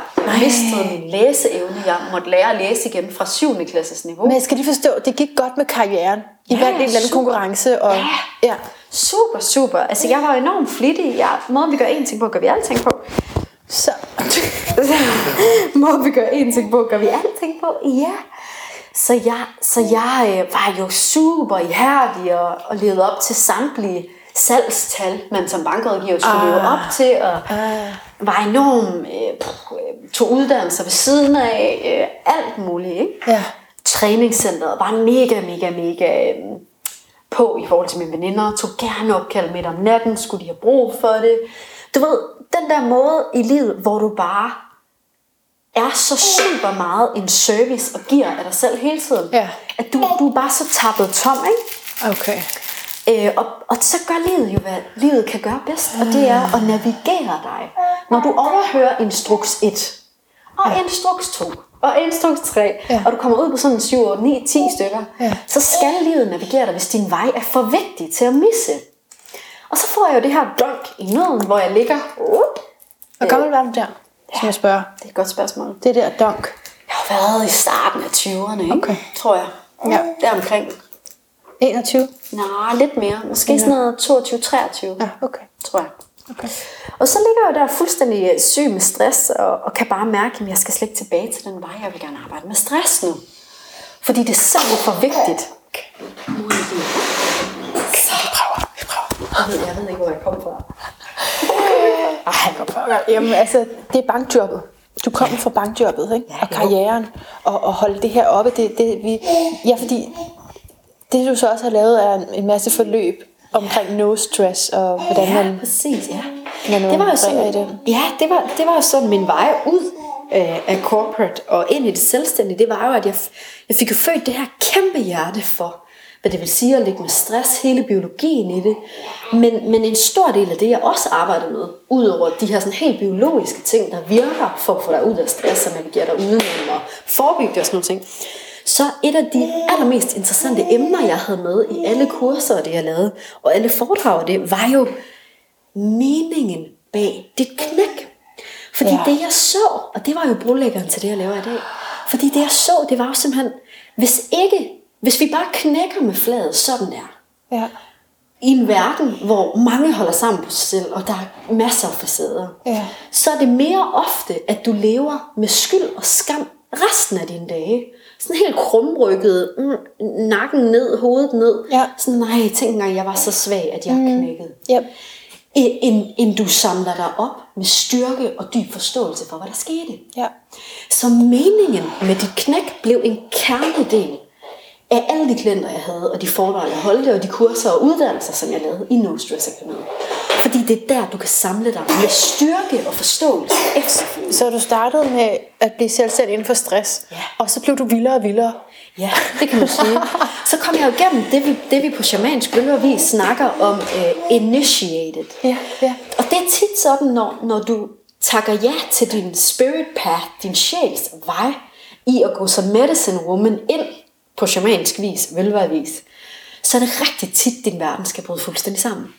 mistede min læseevne. Jeg måtte lære at læse igen fra 7. klasses niveau. Men jeg skal lige forstå, det gik godt med karrieren. I Ja, vandt en eller anden konkurrence. Og, Ja. ja. Super, super. Altså, jeg var enormt flittig. Jeg, måden vi gør én ting på, gør vi alting på. Så, Måden vi gør én ting på, gør vi alting på. Ja. Så jeg, så jeg øh, var jo super ihærdig og, og levede op til samtlige salgstal, man som bankrådgiver skulle ah. leve op til, og Ah. var enorm, øh, pff, øh, tog uddannelser ved siden af, øh, alt muligt, ikke? ja. træningscenteret var mega, mega, mega øh, på i forhold til mine veninder. Tog gerne opkald midt om natten, skulle de have brug for det. Du ved, den der måde i livet, hvor du bare er så super meget en service og giver af dig selv hele tiden. Ja. At du, du er bare så tappet tom, ikke? Okay. Øh, og, og så gør livet jo, hvad livet kan gøre bedst, og det er at navigere dig. Når du overhører instruks 1, og ja. instruks 2, og instruks 3, Ja. og du kommer ud på sådan 7, 8, 9, 10 stykker, Ja. så skal livet navigere dig, hvis din vej er for vigtig til at misse. Og så får jeg jo det her dunk i nøden, hvor jeg ligger. Hvor gammel var du der, som jeg spørger? det er et godt spørgsmål. Det der dunk. Jeg har været i starten af 20'erne, ikke? Okay. tror jeg. Ja. Deromkring. 21? Nej, lidt mere. Måske sådan noget 22-23. Ja, okay. tror jeg. okay. Og så ligger jeg der fuldstændig øh, syg med stress, og, og kan bare mærke, at jeg skal slet ikke tilbage til den vej, jeg vil gerne arbejde med stress nu. Fordi det er simpelthen for vigtigt. Er det Vi prøver, vi prøver. jeg ved, jeg ved ikke, hvor jeg kom fra. Ej, hvor pokker. Jamen altså, det er bankjobbet. Du kommer fra bankjobbet, ikke? Ja, og karrieren, og, og holde det her oppe. Det, det, vi, ja, fordi det du så også har lavet er en, en masse forløb omkring no stress, og hvordan Ja, man... præcis, ja. Man det var jo sådan, det. Ja, det var, det var jo sådan min vej ud øh, af corporate og ind i det selvstændige. Det var jo, at jeg, jeg fik jo født det her kæmpe hjerte for, hvad det vil sige at ligge med stress, hele biologien i det. Men, men en stor del af det, jeg også arbejder med, udover de her sådan helt biologiske ting, der virker for at få dig ud af stress og navigere dig udenom og forebygge det og sådan nogle ting, så et af de allermest interessante emner, jeg havde med i alle kurser det, jeg lavede, og alle foredrag det, var jo meningen bag dit knæk. Fordi ja. det jeg så, og det var jo brolæggeren til det, jeg laver i dag. Fordi det jeg så, det var jo simpelthen, hvis ikke, hvis vi bare knækker med fladet sådan der, Ja, i en verden, hvor mange holder sammen på sig selv, og der er masser af facader, Ja. så er det mere ofte, at du lever med skyld og skam resten af dine dage. Sådan helt krumrykket, mm, nakken ned, hovedet ned. Ja. Sådan, nej, tænk engang, jeg var så svag, at jeg mm. knækkede. ja. End, end du samler dig op med styrke og dyb forståelse for, hvad der skete. ja. Så meningen med dit knæk blev en kernedel af alle de klienter, jeg havde, og de foredrag, jeg holdte, og de kurser og uddannelser, som jeg lavede i No Stress Academy. Fordi det er der, du kan samle dig med styrke og forståelse. Så du startede med at blive selvstændig inden for stress, Ja. og så blev du vildere og vildere. Ja, det kan man sige. Så kom jeg jo igennem det, vi, det vi på shamansk bølger snakker om uh, initiated. Ja, ja. Og det er tit sådan, når, når du takker ja til din spirit path, din sjæls vej, i at gå som medicine woman ind på shamansk vis, vis, så er det rigtig tit, din verden skal bryde fuldstændig sammen.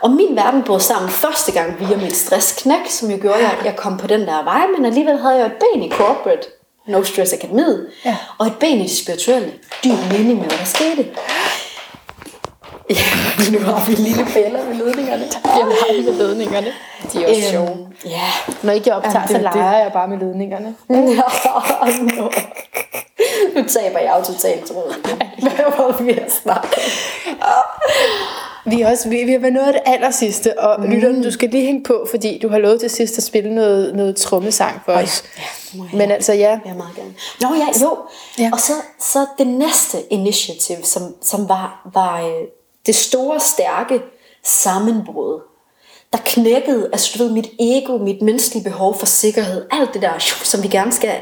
Og min verden brød sammen første gang via mit stressknæk, som jo gjorde, at jeg kom på den der vej, men alligevel havde jeg et ben i corporate, No Stress Academy, ja. og et ben i det spirituelle. Dyb mening med, hvad der skete. Ja, nu har vi lille fælder med ledningerne. Jeg har med ledningerne. De er også øhm, sjove. Ja. Når ikke jeg optager, Jamen, så leger det. jeg bare med ledningerne. Ja, no. Nu taber jeg jo totalt tråden. Hvad var vi at snakke vi er også vi, vi har været noget af det aller sidste, og mm. lytteren, du skal lige hænge på, fordi du har lovet til sidst at spille noget, noget trommesang for os. Ja, ja, Men altså, ja. Jeg meget gerne. Nå ja, jo. Ja. Og så, så det næste initiativ, som, som var, var øh, det store, stærke sammenbrud, der knækkede, altså du ved, mit ego, mit menneskelige behov for sikkerhed, alt det der, som vi gerne skal,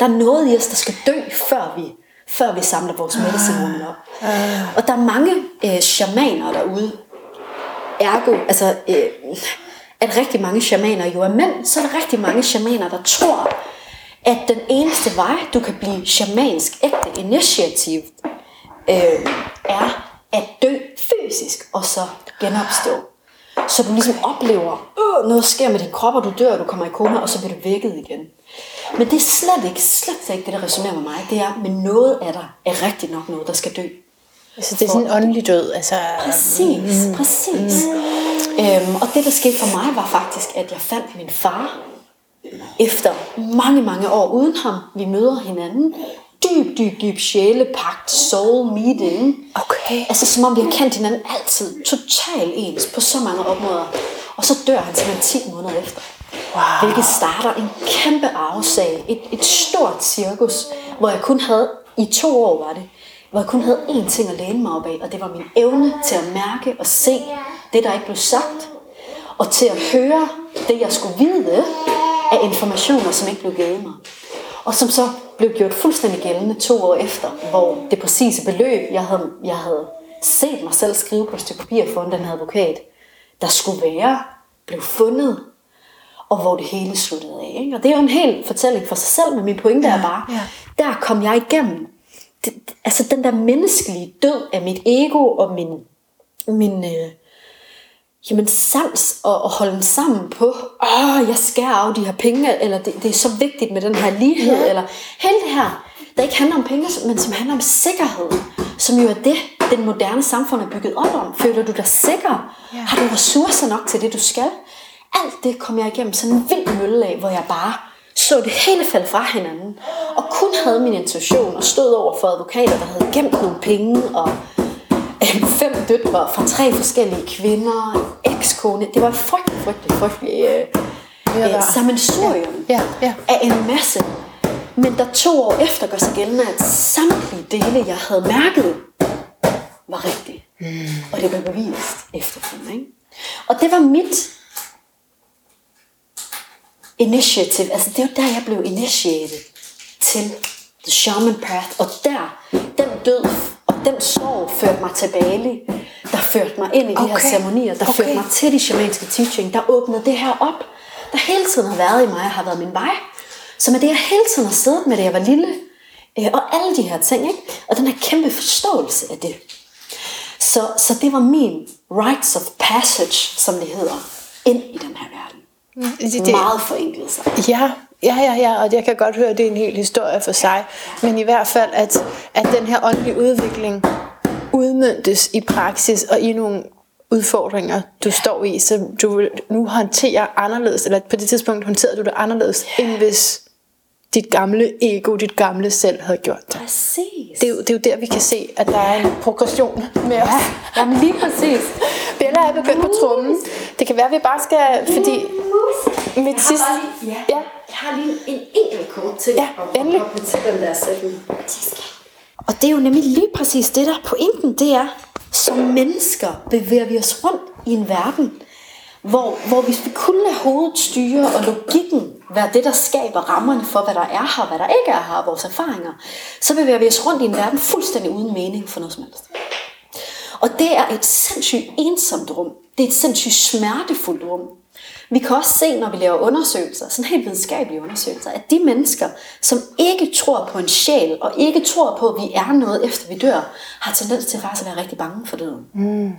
der er noget i os, der skal dø, før vi før vi samler vores medicin op. Uh. Og der er mange øh, shamaner derude. Ergo, altså, øh, at rigtig mange shamaner jo er mænd, så er der rigtig mange shamaner, der tror, at den eneste vej, du kan blive shamansk ægte initiativ, øh, er at dø fysisk, og så genopstå. Så du ligesom oplever, øh, noget sker med din krop, og du dør, og du kommer i koma, og så bliver du vækket igen. Men det er slet ikke, slet ikke det, der resonerer med mig. Det er, men noget af dig er rigtig nok noget, der skal dø. Altså det er sådan en åndelig død. Altså, præcis, mm, præcis. Mm. Øhm, og det, der skete for mig, var faktisk, at jeg fandt min far. Efter mange, mange år uden ham. Vi møder hinanden. Dyb, dyb, dyb sjælepagt, soul meeting. Okay. Altså som om vi har kendt hinanden altid. Total ens på så mange områder. Og så dør han simpelthen 10 måneder efter. Wow. Hvilket starter en kæmpe arvesag. Et, et stort cirkus, hvor jeg kun havde, i to år var det, hvor jeg kun havde én ting at læne mig op af, og det var min evne til at mærke og se det, der ikke blev sagt, og til at høre det, jeg skulle vide af informationer, som ikke blev givet mig. Og som så blev gjort fuldstændig gældende to år efter, hvor det præcise beløb, jeg havde, jeg havde set mig selv skrive på et stykke papir for den advokat, der skulle være, blev fundet og hvor det hele sluttede af. Ikke? Og det er jo en hel fortælling for sig selv, men min pointe ja, er bare, ja. der kom jeg igennem. Det, altså den der menneskelige død af mit ego og min, min øh, jamen, sans og, og holde den sammen på, åh, jeg skal af de her penge, eller det, det er så vigtigt med den her lighed, ja. eller hele det her, der ikke handler om penge, men som handler om sikkerhed, som jo er det, den moderne samfund er bygget op om. Føler du dig sikker? Ja. Har du ressourcer nok til det, du skal? alt det kom jeg igennem sådan en vild mølle af, hvor jeg bare så det hele falde fra hinanden, og kun havde min intuition, og stod over for advokater, der havde gemt nogle penge, og fem døtre fra tre forskellige kvinder, ekskone. Det var frygtelig, frygtelig, frygtelig øh, øh, sammensurium ja, ja, af en masse. Men der to år efter gør sig gældende, at samtlige dele, jeg havde mærket, var rigtige. Mm. Og det blev bevist efterfølgende. Ikke? Og det var mit initiative, altså det var der, jeg blev initiated til The Shaman Path, og der, den død den sorg førte mig til Bali, der førte mig ind i okay. de her ceremonier, der okay. førte mig til de shamanske teaching, der åbnede det her op, der hele tiden har været i mig, har været min vej, som er det, jeg hele tiden har siddet med, da jeg var lille, øh, og alle de her ting, ikke? og den her kæmpe forståelse af det. Så, så det var min rites of passage, som det hedder, ind i den her verden. Det, det, meget forenklet sig. Ja, ja, ja, ja, og jeg kan godt høre, at det er en hel historie for sig. Men i hvert fald, at, at den her åndelige udvikling udmyndtes i praksis og i nogle udfordringer, du står i, som du nu håndtere anderledes, eller på det tidspunkt håndterede du det anderledes, yeah. end hvis dit gamle ego, dit gamle selv havde gjort det. Præcis. Det er, jo, det er jo der, vi kan se, at der er en progression med os. Ja, jamen lige præcis. Bella er begyndt på trummen. Det kan være, at vi bare skal, fordi mit sidste... Ja, ja. Jeg har lige en enkelt kort til ja, at endelig. til den der sætning. Og det er jo nemlig lige præcis det der pointen, det er, som mennesker bevæger vi os rundt i en verden, hvor, hvor hvis vi kun lader hovedet styre og logikken være det, der skaber rammerne for, hvad der er her, hvad der ikke er her, vores erfaringer, så bevæger vi os rundt i en verden fuldstændig uden mening for noget som helst. Og det er et sindssygt ensomt rum. Det er et sindssygt smertefuldt rum. Vi kan også se, når vi laver undersøgelser, sådan helt videnskabelige undersøgelser, at de mennesker, som ikke tror på en sjæl, og ikke tror på, at vi er noget efter vi dør, har tendens til faktisk at være rigtig bange for døden. Mm.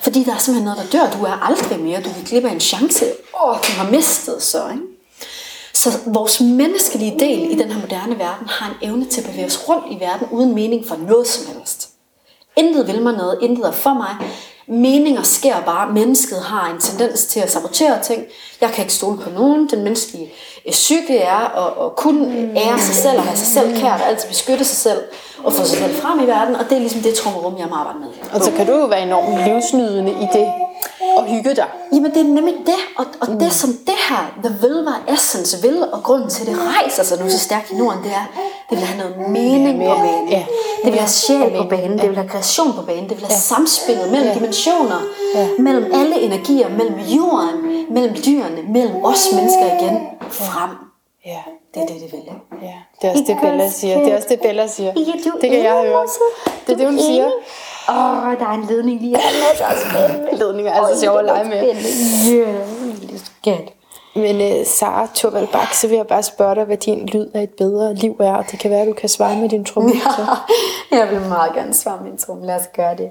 Fordi der er simpelthen noget, der dør. Du er aldrig mere. Du kan glippe af en chance. Åh, du har mistet så, ikke? Så vores menneskelige del i den her moderne verden har en evne til at bevæge os rundt i verden uden mening for noget som helst. Intet vil mig noget, intet er for mig. Meninger sker bare. Mennesket har en tendens til at sabotere ting. Jeg kan ikke stole på nogen. Den menneskelige psyke er at, at kun ære sig selv og have sig selv kært, og altid beskytte sig selv og få sig selv frem i verden. Og det er ligesom det trummerum, jeg må arbejde med. Og så kan du jo være enormt livsnydende i det og hygge dig. Jamen det er nemlig det, og, og mm. det som det her, The Vilva Essence vil, og grunden til, at det rejser sig nu så stærkt i Norden, det er, det vil have noget mening Ja, på banen. ja. Det vil have sjæl på banen, det vil have kreation på banen, det vil have samspillet mellem dimensioner, mellem alle energier, mellem jorden, mellem dyrene, mellem os mennesker igen, frem. Ja. Det er det, det vil. Ja, det er også det, Bella siger. Det er også det, Bella siger. Det kan jeg høre. Det er det, hun siger. Åh, oh, der er en ledning lige her. Er. Ledninger er altså sjov at lege med. Ja, det er skært. Men uh, Sara Thorvald Bak, så vil jeg bare spørge dig, hvad din lyd af et bedre liv er. Og det kan være, at du kan svare med din tromme. Jeg vil meget gerne svare min trum. Lad os gøre det.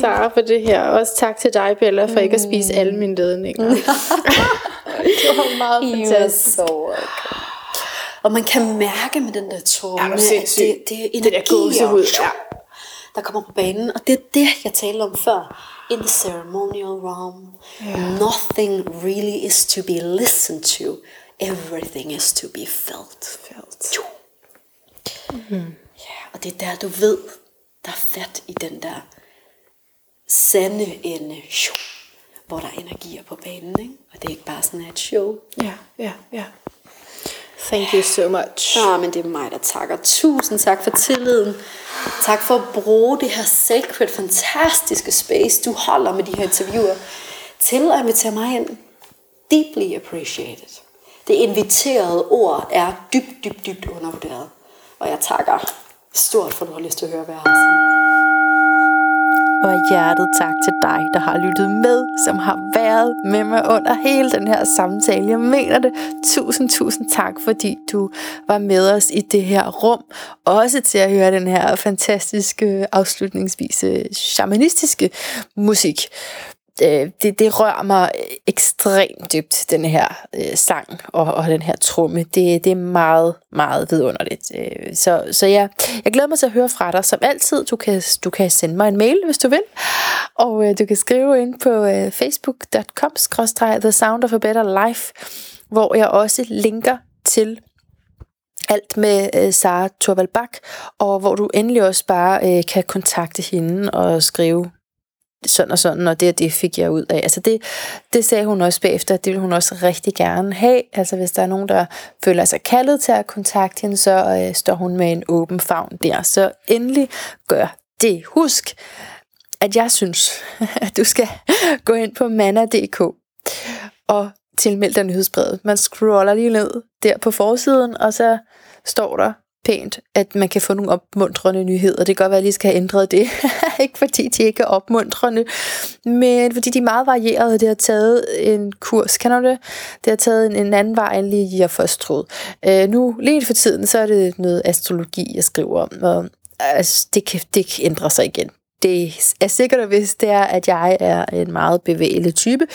Sara, for det her. Også tak til dig, Bella, for ikke at spise alle mine ledninger. det var meget fantastisk. so welcome. Og man kan mærke med den der tromme, Ja, at det, det er Det der gåsehud, ja. der kommer på banen. Og det er det, jeg talte om før. In the ceremonial realm, nothing really is to be listened to. Everything is to be felt. Felt. Jo. Ja, og det er der, du ved, der er fat i den der sande ende, hvor der er energier på banen, ikke? Og det er ikke bare sådan et show. Ja, ja, ja. Thank you so much. Ja, men det er mig, der takker. Tusind tak for tilliden. Tak for at bruge det her sacred, fantastiske space, du holder med de her interviewer, til at invitere mig ind. Deeply appreciated. Det inviterede ord er dybt, dybt, dybt undervurderet. Og jeg takker stort for, at du har lyst til at høre, hvad jeg har sige. Og hjertet tak til dig, der har lyttet med, som har været med mig under hele den her samtale. Jeg mener det. Tusind, tusind tak, fordi du var med os i det her rum. Også til at høre den her fantastiske, afslutningsvise, shamanistiske musik. Øh, det, det rører mig ekstremt dybt, den her øh, sang og, og den her tromme. Det, det er meget, meget vidunderligt. Øh, så, så ja, jeg glæder mig til at høre fra dig. Som altid, du kan, du kan sende mig en mail, hvis du vil. Og øh, du kan skrive ind på øh, facebook.com-the sound of a better life, hvor jeg også linker til alt med øh, Sara Thorvald Bak, og hvor du endelig også bare øh, kan kontakte hende og skrive sådan og sådan, og det og det fik jeg ud af. Altså det, det sagde hun også bagefter, at det ville hun også rigtig gerne have. Altså hvis der er nogen, der føler sig kaldet til at kontakte hende, så øh, står hun med en åben favn der. Så endelig gør det. Husk, at jeg synes, at du skal gå ind på manna.dk og tilmelde dig nyhedsbrevet. Man scroller lige ned der på forsiden, og så står der pænt, at man kan få nogle opmuntrende nyheder. Det kan godt være, at jeg lige skal have ændret det. ikke fordi de ikke er opmuntrende, men fordi de er meget varierede. Det har taget en kurs, kan du det? Det har taget en, en anden vej, end lige jeg først troede. Øh, nu, lige for tiden, så er det noget astrologi, jeg skriver om, og altså, det, kan, det kan ændre sig igen det er sikkert og vist, det er, at jeg er en meget bevægelig type,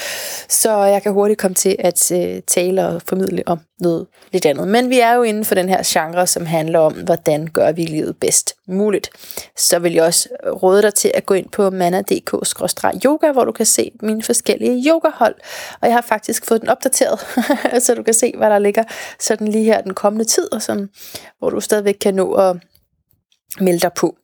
så jeg kan hurtigt komme til at øh, tale og formidle om noget lidt andet. Men vi er jo inden for den her genre, som handler om, hvordan gør vi livet bedst muligt. Så vil jeg også råde dig til at gå ind på manna.dk-yoga, hvor du kan se mine forskellige yogahold. Og jeg har faktisk fået den opdateret, så du kan se, hvad der ligger sådan lige her den kommende tid, og som, hvor du stadigvæk kan nå at melde dig på.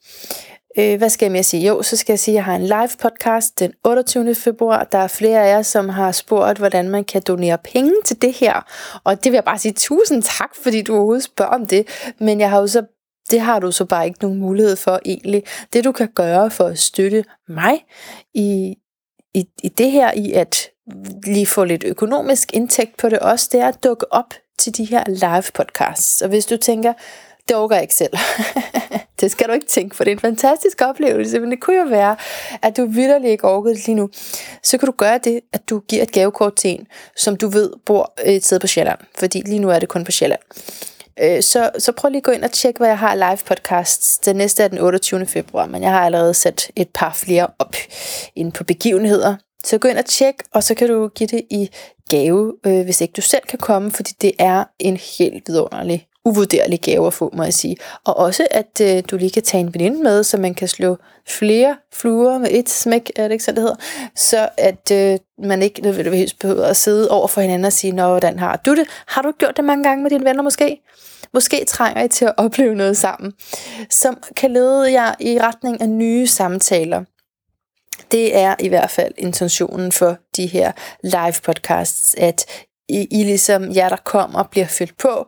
Øh, hvad skal jeg mere sige? Jo, så skal jeg sige, at jeg har en live podcast den 28. februar. Der er flere af jer, som har spurgt, hvordan man kan donere penge til det her. Og det vil jeg bare sige tusind tak, fordi du overhovedet spørger om det. Men jeg har jo så det har du så bare ikke nogen mulighed for egentlig. Det du kan gøre for at støtte mig i, i, i det her, i at lige få lidt økonomisk indtægt på det også, det er at dukke op til de her live podcasts. Og hvis du tænker, det overgår jeg ikke selv. det skal du ikke tænke, for det er en fantastisk oplevelse, men det kunne jo være, at du vidderlig ikke orkede det lige nu. Så kan du gøre det, at du giver et gavekort til en, som du ved bor et sted på Sjælland, fordi lige nu er det kun på Sjælland. Øh, så, så prøv lige at gå ind og tjek, hvad jeg har live podcasts. Den næste er den 28. februar, men jeg har allerede sat et par flere op inde på begivenheder. Så gå ind og tjek, og så kan du give det i gave, øh, hvis ikke du selv kan komme, fordi det er en helt vidunderlig uvurderlig gave at få, må jeg sige. Og også, at øh, du lige kan tage en veninde med, så man kan slå flere fluer med et smæk, er det ikke sådan, det hedder? Så at øh, man ikke nødvendigvis behøver at sidde over for hinanden og sige, Nå, hvordan har du det? Har du gjort det mange gange med dine venner måske? Måske trænger I til at opleve noget sammen, som kan lede jer i retning af nye samtaler. det er i hvert fald intentionen for de her live podcasts, at I, I ligesom jer, der kommer, bliver fyldt på.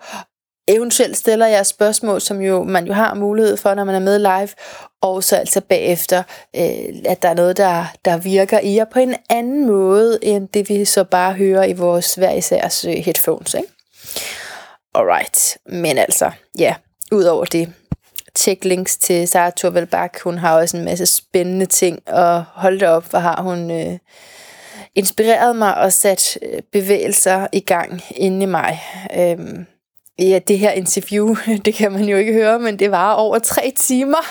Eventuelt stiller jeg spørgsmål, som jo man jo har mulighed for, når man er med live, og så altså bagefter, øh, at der er noget, der, der virker i jer på en anden måde, end det vi så bare hører i vores hver isærs øh, headphones. Ikke? Alright, men altså, ja, udover det, tjek links til Sarah Thorvald Bak. Hun har også en masse spændende ting, og hold op, hvor har hun øh, inspireret mig og sat øh, bevægelser i gang inde i mig. Øhm, ja, det her interview, det kan man jo ikke høre, men det var over tre timer.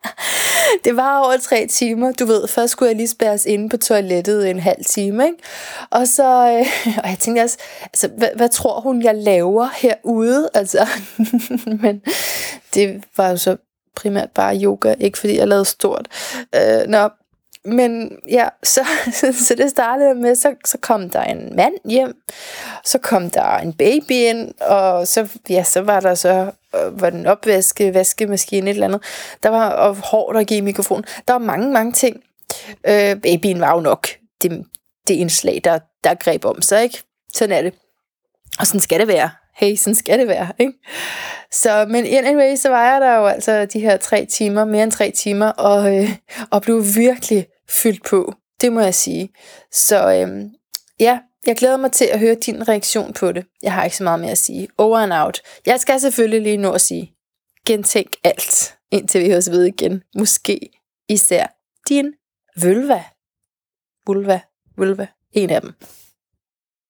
det var over tre timer. Du ved, først skulle jeg lige spærres inde på toilettet en halv time, ikke? Og så, øh, og jeg tænkte også, altså, hvad, hvad tror hun, jeg laver herude? Altså, men det var jo så primært bare yoga, ikke fordi jeg lavede stort. Øh, nå, men ja, så, så det startede med, så, så kom der en mand hjem, så kom der en baby ind, og så, ja, så var der så øh, var den opvaske, vaskemaskine, et eller andet. Der var og hårdt der give mikrofon. Der var mange, mange ting. Øh, babyen var jo nok det, det indslag, der, der greb om sig, ikke? Sådan er det. Og sådan skal det være. Hey, sådan skal det være, ikke? Så, men anyway, så var jeg der jo altså de her tre timer, mere end tre timer, og, øh, og blev virkelig fyldt på. Det må jeg sige. Så øhm, ja, jeg glæder mig til at høre din reaktion på det. Jeg har ikke så meget mere at sige. Over and out. Jeg skal selvfølgelig lige nå at sige, gentænk alt, indtil vi høres ved igen. Måske især din vulva. Vulva, vulva, en af dem.